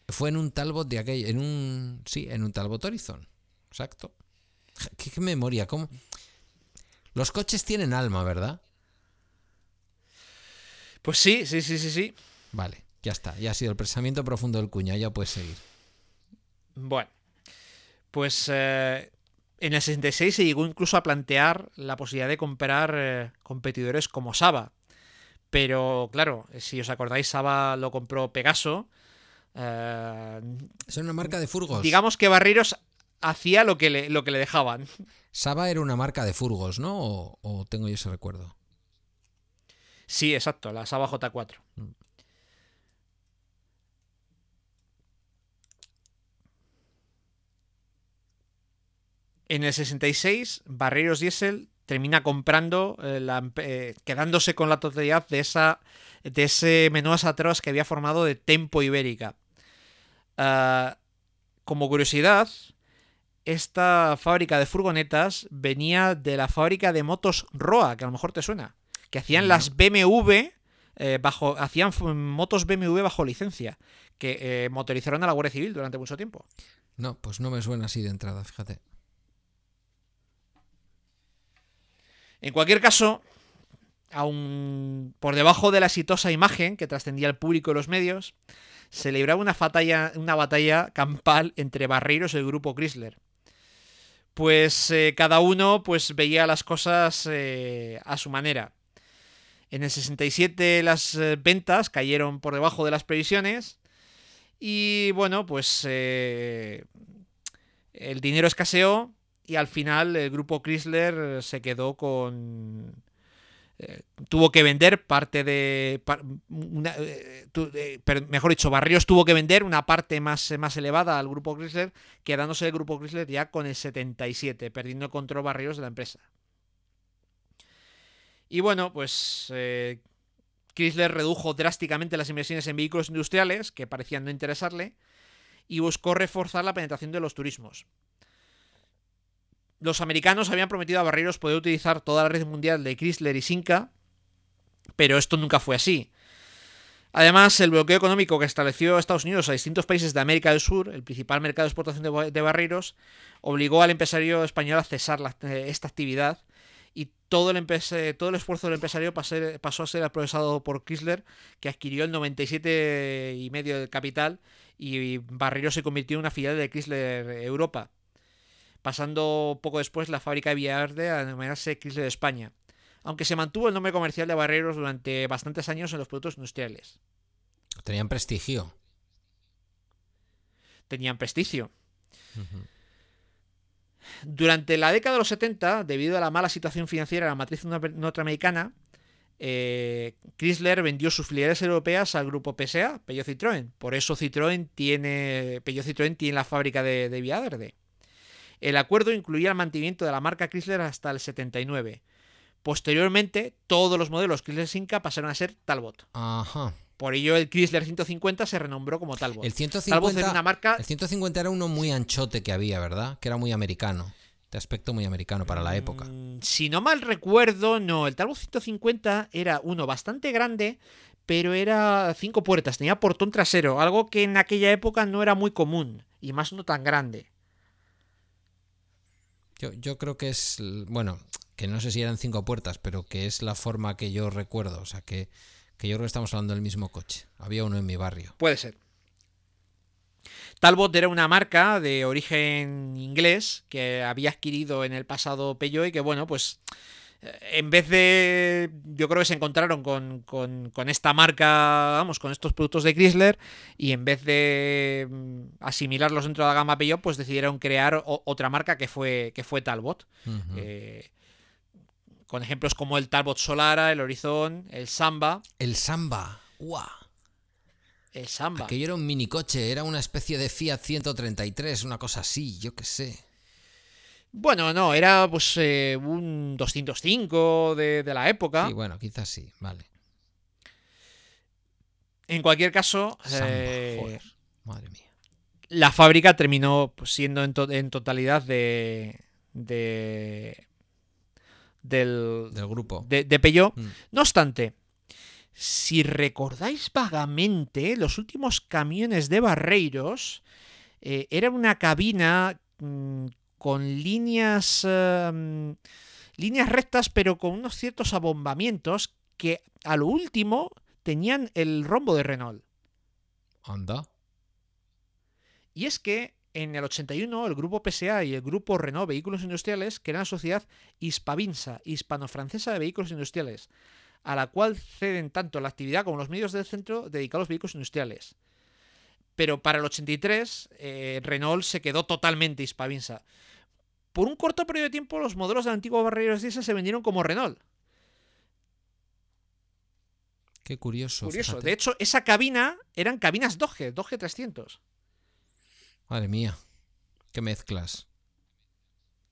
Fue en un Talbot de aquel, en un, sí, en un Talbot Horizon, exacto. ¿Qué, qué memoria? ¿Cómo? Los coches tienen alma, ¿verdad? Pues sí, sí, sí, sí, sí. Vale, ya está. Ya ha sido el pensamiento profundo del cuña, ya puedes seguir. Bueno, pues eh, En el 66 se llegó incluso a plantear la posibilidad de comprar eh, competidores como Saba. Pero claro, si os acordáis, Saba lo compró Pegaso. eh, Es una marca de furgos. digamos que Barreiros hacía lo que le, lo que le dejaban. Saba era una marca de furgos, ¿no? O, o tengo yo ese recuerdo. Sí, exacto, la Saba J4. En el 66, Barreiros Diesel termina comprando, eh, la eh, quedándose con la totalidad de, esa, de ese menú atrás que había formado de Tempo Ibérica. Ah, como curiosidad, esta fábrica de furgonetas venía de la fábrica de motos Roa, que a lo mejor te suena, que hacían las BMW eh, bajo, hacían motos BMW bajo licencia, que eh, motorizaron a la Guardia Civil durante mucho tiempo. No, pues no me suena así de entrada, fíjate. En cualquier caso, aún por debajo de la exitosa imagen que trascendía al público y los medios, se libraba una batalla, una batalla campal entre Barreiros y el grupo Chrysler. Pues eh, cada uno pues, veía las cosas eh, a su manera. En el 67 las eh, ventas cayeron por debajo de las previsiones y bueno, pues el dinero escaseó y al final el grupo Chrysler se quedó con... tuvo que vender parte de... eh, eh, mejor dicho, Barrios tuvo que vender una parte más, más elevada al grupo Chrysler, quedándose el grupo Chrysler ya con el 77, perdiendo control Barrios de la empresa. Y bueno, pues eh, Chrysler redujo drásticamente las inversiones en vehículos industriales, que parecían no interesarle, y buscó reforzar la penetración de los turismos. Los americanos habían prometido a Barreiros poder utilizar toda la red mundial de Chrysler y Sinca, pero esto nunca fue así. Además, el bloqueo económico que estableció Estados Unidos a distintos países de América del Sur, el principal mercado de exportación de, ba- de Barreiros, obligó al empresario español a cesar eh, esta actividad y todo el, empe- todo el esfuerzo del empresario pasó a ser aprovechado por Chrysler, que adquirió el 97,5% del capital y Barreiros se convirtió en una filial de Chrysler Europa pasando poco después la fábrica de Villaverde a denominarse Chrysler España, aunque se mantuvo el nombre comercial de Barreiros durante bastantes años en los productos industriales. Tenían prestigio. Tenían prestigio. Durante la década de los 70, debido a la mala situación financiera de la matriz nor- norteamericana, eh, Chrysler vendió sus filiales europeas al grupo PSA, Peugeot Citroën. Por eso Citroën tiene, Peugeot Citroën tiene la fábrica de, de Villaverde. El acuerdo incluía el mantenimiento de la marca Chrysler hasta el 79. Posteriormente, todos los modelos Chrysler Sinca pasaron a ser Talbot. Ajá. Por ello, el Chrysler 150 se renombró como Talbot. El Talbot 150, era una marca el 150 era uno muy anchote que había, ¿verdad? Que era muy americano. De aspecto muy americano para la época. Mm, Si no mal recuerdo, no. El Talbot 150 era uno bastante grande, pero era cinco puertas, tenía portón trasero, algo que en aquella época no era muy común, y más no tan grande. Yo, yo creo que es, bueno, que no sé si eran cinco puertas, pero que es la forma que yo recuerdo. O sea, que, que yo creo que estamos hablando del mismo coche. Había uno en mi barrio. Puede ser. Talbot era una marca de origen inglés que había adquirido en el pasado Peugeot y que, bueno, pues en vez de. Yo creo que se encontraron con, con- con esta marca, vamos, con estos productos de Chrysler y en vez de mm, asimilarlos dentro de la gama Peugeot, pues decidieron crear o- otra marca que fue, que fue Talbot. Eh, con ejemplos como el Talbot Solara, el Horizon, el Samba. El Samba. ¡Guau! El Samba. Aquello era un minicoche, era una especie de Fiat 133, una cosa así, yo qué sé. Bueno, no, era pues eh, un 205 de, de la época. Sí, bueno, quizás sí, vale. En cualquier caso, Samba, eh, joder, madre mía. la fábrica terminó pues, siendo en, to- en totalidad de, de del, Del grupo. de, de Peugeot. Mm. No obstante, si recordáis vagamente, los últimos camiones de Barreiros eh, era una cabina mm, con líneas eh, mm, líneas rectas, pero con unos ciertos abombamientos que a lo último tenían el rombo de Renault. Anda. Y es que en el 81 el grupo PSA y el grupo Renault Vehículos Industriales crean la sociedad Hispavinsa, hispano-francesa de vehículos industriales, a la cual ceden tanto la actividad como los medios del centro dedicados a los vehículos industriales. Pero para el 83, eh, Renault se quedó totalmente Hispavinsa. Por un corto periodo de tiempo, los modelos del antiguo barreros diesel se vendieron como Renault. Qué curioso. Curioso. fíjate. De hecho, esa cabina eran cabinas Doge, Doge 300. Madre mía. Qué mezclas.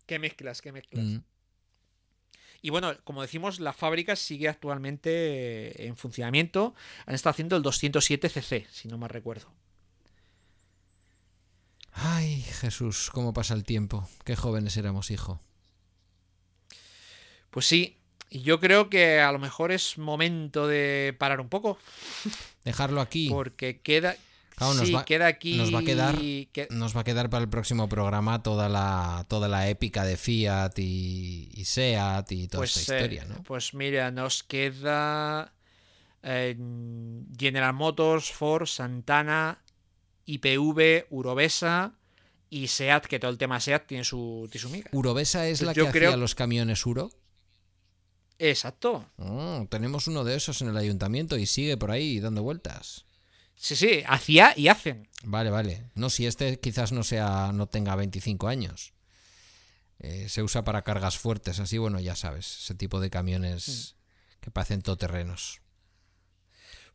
Qué mezclas, qué mezclas. Mm. Y bueno, como decimos, la fábrica sigue actualmente en funcionamiento. Han estado haciendo el 207cc, si no mal recuerdo. Ay, Jesús, cómo pasa el tiempo. Qué jóvenes éramos, hijo. Pues sí, y yo creo que a lo mejor es momento de parar un poco, Dejarlo aquí. porque queda... Claro, nos sí, va- queda aquí... nos va a quedar- que- Nos va a quedar para el próximo programa toda la, toda la épica de Fiat y, y Seat y toda pues, esta eh, historia, ¿no? pues mira, nos queda eh, General Motors, Ford, Santana, IPV, Urovesa y SEAT, que todo el tema SEAT tiene su, tiene su miga. ¿Urobesa es la yo que creo- hacía los camiones Uro? Exacto. Oh, tenemos uno de esos en el ayuntamiento y sigue por ahí dando vueltas. Sí, sí, hacía y hacen. Vale, vale. No, si este quizás no sea, no tenga 25 años. Eh, se usa para cargas fuertes, así bueno, ya sabes, ese tipo de camiones Mm. que parecen todoterrenos.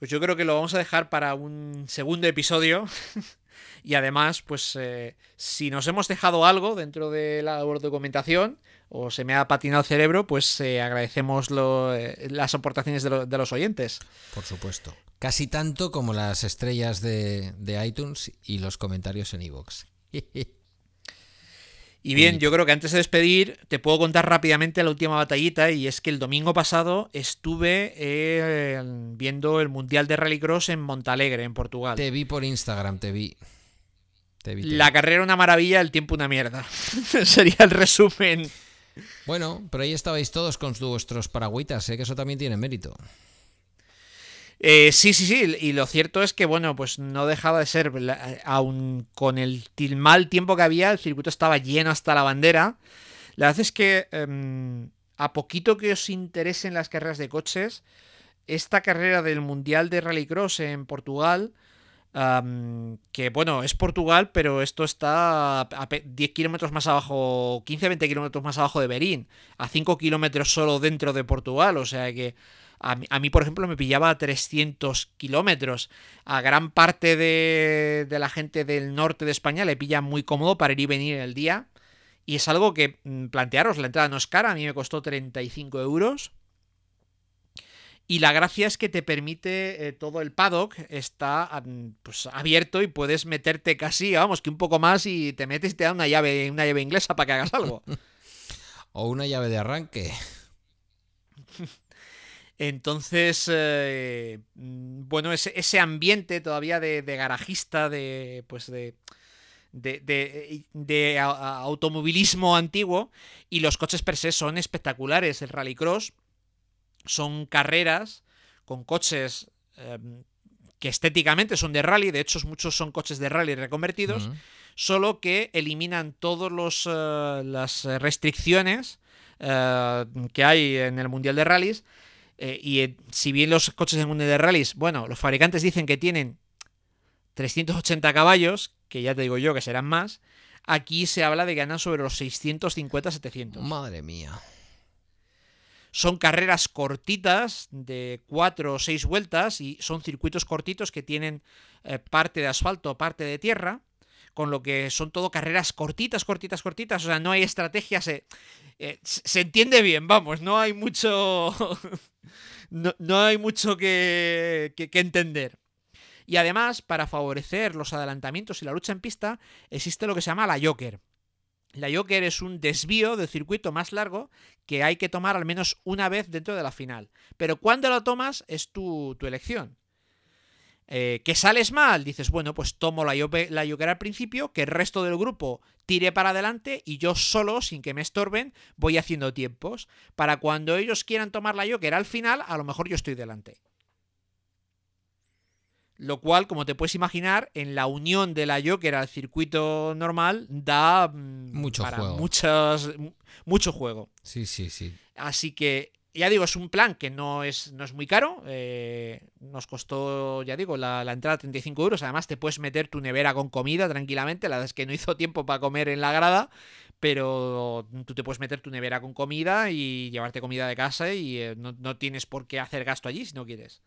Pues yo creo que lo vamos a dejar para un segundo episodio. y además, pues eh, si nos hemos dejado algo dentro de la documentación o se me ha patinado el cerebro, pues eh, agradecemos eh, las aportaciones de, lo- de los oyentes. Por supuesto. Casi tanto como las estrellas de, de iTunes y los comentarios en iVoox. Y bien, Bonito. yo creo que antes de despedir, te puedo contar rápidamente la última batallita. Y es que el domingo pasado estuve eh, viendo el Mundial de Rallycross en Montalegre, en Portugal. te vi por Instagram, te vi. Te vi, te vi. La carrera una maravilla, el tiempo una mierda. Sería el resumen. Bueno, pero ahí estabais todos con vuestros paragüitas, ¿eh? que eso también tiene mérito. Eh, sí, sí, sí. Y lo cierto es que, bueno, pues no dejaba de ser, aun con el mal tiempo que había, el circuito estaba lleno hasta la bandera. La verdad es que, em, a poquito que os interesen las carreras de coches, esta carrera del Mundial de Rallycross en Portugal, que bueno, es Portugal, pero esto está a pe- 10 kilómetros más abajo, 15-20 kilómetros más abajo de Berín, a 5 kilómetros solo dentro de Portugal, o sea que a mí, a mí, por ejemplo, me pillaba a 300 kilómetros. A gran parte de, de la gente del norte de España le pilla muy cómodo para ir y venir el día. Y es algo que, mm, plantearos, la entrada no es cara, a mí me costó 35 euros. Y la gracia es que te permite eh, todo el paddock, está mm, pues, abierto y puedes meterte casi, vamos, que un poco más y te metes y te da una llave, una llave inglesa para que hagas algo. O una llave de arranque. Entonces, eh, mm, bueno, ese, ese ambiente todavía de, de garajista, de pues de, de, de- de a- a- automovilismo antiguo, y los coches per se son espectaculares. El rallycross son carreras con coches eh, que estéticamente son de rally, de hecho muchos son coches de rally reconvertidos, solo que eliminan todas las restricciones eh, que hay en el Mundial de Rallys. Eh, y eh, si bien los coches del Mundial de Rallys, bueno, los fabricantes dicen que tienen 380 caballos, que ya te digo yo que serán más, aquí se habla de andan sobre los 650-700. Madre mía. Son carreras cortitas de 4 o 6 vueltas y son circuitos cortitos que tienen eh, parte de asfalto, parte de tierra, con lo que son todo carreras cortitas, cortitas, cortitas, o sea, no hay estrategia, se, eh, se se entiende bien, vamos, no hay mucho... no, no hay mucho que, que- entender. Y además, para favorecer los adelantamientos y la lucha en pista, existe lo que se llama la Joker. La Joker es un desvío del circuito más largo que hay que tomar al menos una vez dentro de la final. Pero cuando lo tomas es tu, tu elección. Eh, ¿Que sales mal? Dices, bueno, pues tomo la, la Joker al principio, que el resto del grupo tire para adelante y yo solo, sin que me estorben, voy haciendo tiempos. Para cuando ellos quieran tomar la Joker al final, a lo mejor yo estoy delante. Lo cual, como te puedes imaginar, en la unión de la Joker al circuito normal da mm, Mucho para juego. muchas- mucho juego. Sí, sí, sí. Así que, ya digo, es un plan que no es, no es muy caro. eh, nos costó, ya digo, la, la entrada 35 euros. Además, te puedes meter tu nevera con comida tranquilamente. La verdad es que no hizo tiempo para comer en la grada. Pero tú te puedes meter tu nevera con comida y llevarte comida de casa y eh, no, no tienes por qué hacer gasto allí si no quieres.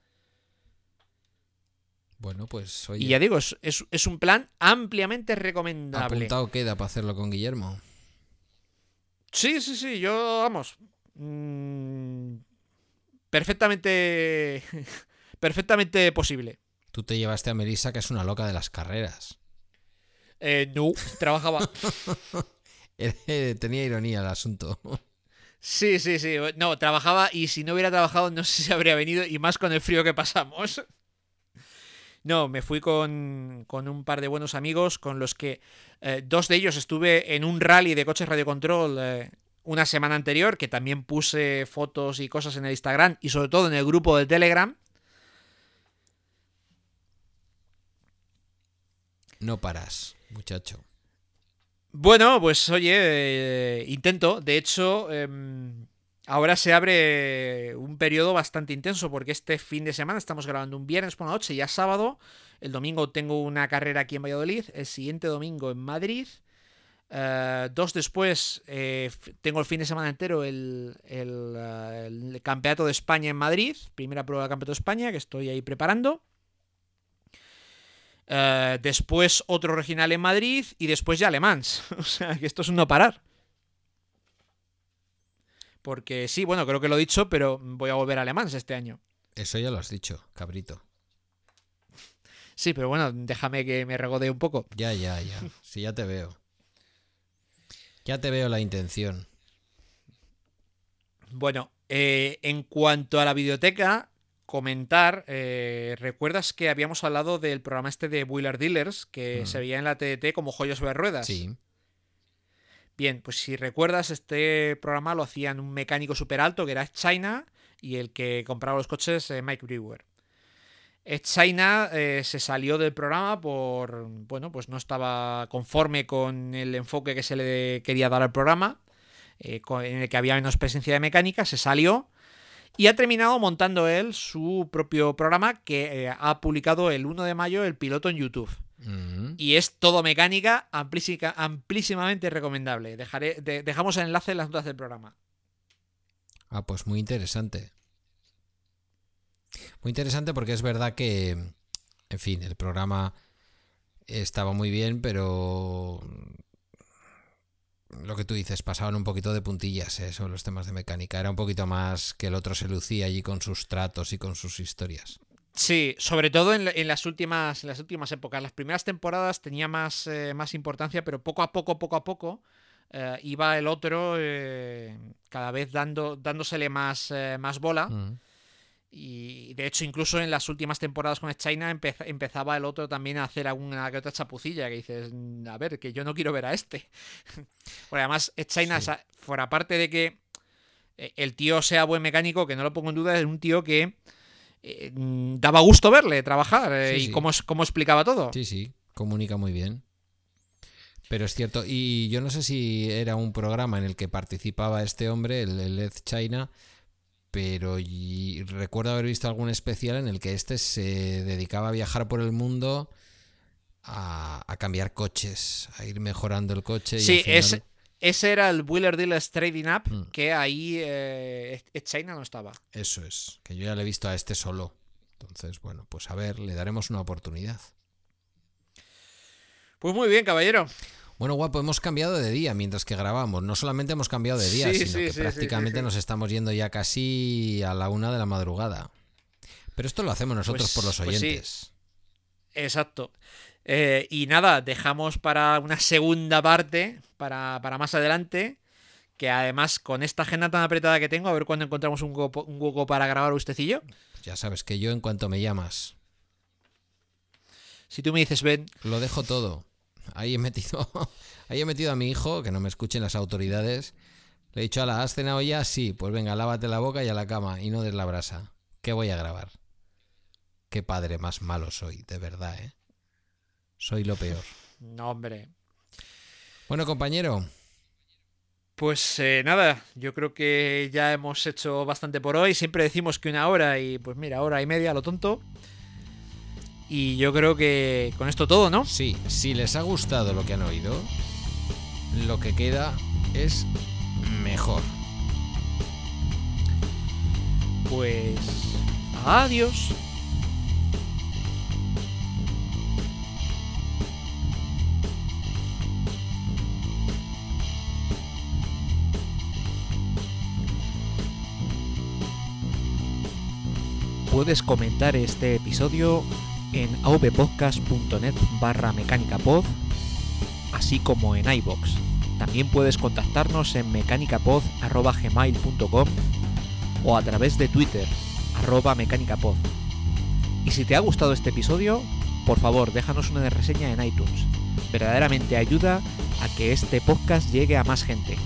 Bueno, pues oye, Y ya digo, es, es- es un plan ampliamente recomendable. apuntado queda para hacerlo con Guillermo. Sí, sí, sí, yo, vamos. Mm, perfectamente. perfectamente posible. Tú te llevaste a Melissa, que es una loca de las carreras. Eh, no, trabajaba. Tenía ironía el asunto. Sí, sí, sí. No, trabajaba y si no hubiera trabajado no sé si habría venido y más con el frío que pasamos. No, me fui con, con un par de buenos amigos con los que eh, dos de ellos estuve en un rally de coches radiocontrol eh, una semana anterior, que también puse fotos y cosas en el Instagram y sobre todo en el grupo de Telegram. No paras, muchacho. Bueno, pues oye, eh, intento. De hecho, em, ahora se abre un periodo bastante intenso porque este fin de semana estamos grabando un viernes por la noche, ya sábado. El domingo tengo una carrera aquí en Valladolid. El siguiente domingo en Madrid. Eh, dos después eh, tengo el fin de semana entero el, el, eh, el Campeonato de España en Madrid. Primera prueba del Campeonato de España que estoy ahí preparando. Eh, después otro regional en Madrid y después ya Alemans. O sea, que esto es un no parar. Porque sí, bueno, creo que lo he dicho, pero voy a volver a Alemans este año. Eso ya lo has dicho, cabrito. Sí, pero bueno, déjame que me regodee un poco. Ya, ya, ya. Sí, ya te veo. Ya te veo la intención. Bueno, eh, en cuanto a la biblioteca, comentar, eh, ¿recuerdas que habíamos hablado del programa este de Wheeler Dealers que Mm. se veía en la TDT como joyas sobre ruedas? Sí. Bien, pues si recuerdas, este programa lo hacían un mecánico súper alto que era China y el que compraba los coches, eh, Mike Brewer. Ed China eh, se salió del programa por, bueno, pues no estaba conforme con el enfoque que se le quería dar al programa, eh, en el que había menos presencia de mecánica, se salió y ha terminado montando él su propio programa que eh, ha publicado el 1 de mayo el piloto en YouTube. Mm. Y es todo mecánica, amplísimamente recomendable. Dejaré, de- dejamos el enlace en las notas del programa. Ah, pues muy interesante. Muy interesante porque es verdad que, en fin, el programa estaba muy bien, pero lo que tú dices, pasaban un poquito de puntillas eh, sobre los temas de mecánica. Era un poquito más que el otro se lucía allí con sus tratos y con sus historias. Sí, sobre todo en, la- en las últimas, en las últimas épocas. Las primeras temporadas tenía más, eh, más importancia, pero poco a poco, poco a poco, eh, iba el otro eh, cada vez dando, dándosele más, eh, más bola. Mm. Y de hecho, incluso en las últimas temporadas con China empeza- empezaba el otro también a hacer alguna que otra chapucilla que dices, "Mm, a ver, que yo no quiero ver a este. Porque además, China, Sí. fuera parte de que eh, el tío sea buen mecánico, que no lo pongo en duda, es un tío que eh, mm, daba gusto verle trabajar eh, Sí, y sí. Cómo, cómo explicaba todo. Sí, sí, comunica muy bien. Pero es cierto, y yo no sé si era un programa en el que participaba este hombre, el, el Ed China, pero y recuerdo haber visto algún especial en el que este se dedicaba a viajar por el mundo a, a cambiar coches, a ir mejorando el coche. y Sí, al final- ese, ese era el Wheeler Dealers Trading Up, Mm. que ahí eh, China no estaba. Eso es, que yo ya le he visto a este solo. Entonces, bueno, pues a ver, le daremos una oportunidad. Pues muy bien, caballero. Bueno, guapo, hemos cambiado de día mientras que grabamos. No solamente hemos cambiado de día, Sí, sino sí, que sí, prácticamente nos estamos yendo ya casi a la una de la madrugada. Pero esto lo hacemos nosotros Pues- por los pues sí. oyentes. Exacto. Eh, y nada, dejamos para una segunda parte, para, para más adelante, que además con esta agenda tan apretada que tengo, a ver cuándo encontramos un hueco, un hueco para grabar yo. Ya sabes que yo en cuanto me llamas, Si tú me dices, ven, lo dejo todo. Ahí he metido, ahí he metido a mi hijo, que no me escuchen las autoridades. Le he dicho, ala, ¿has cenado ya? Sí, pues venga, lávate la boca y a la cama y no des la brasa. ¿Qué voy a grabar? qué padre más malo soy, de verdad, ¿eh? Soy lo peor. No, hombre. Bueno, compañero, Pues eh, nada, yo creo que ya hemos hecho bastante por hoy. Siempre decimos que una hora y pues mira, hora y media, lo tonto. Y yo creo que con esto todo, ¿no? sí, si les ha gustado lo que han oído, lo que queda es mejor. Pues adiós. Puedes comentar este episodio en avpodcast.net barra mecánicapod, así como en iBox. También puedes contactarnos en mecanicapod.gmail.com o a través de Twitter, arroba mecánicapod. Y si te ha gustado este episodio, por favor déjanos una reseña en iTunes. Verdaderamente ayuda a que este podcast llegue a más gente.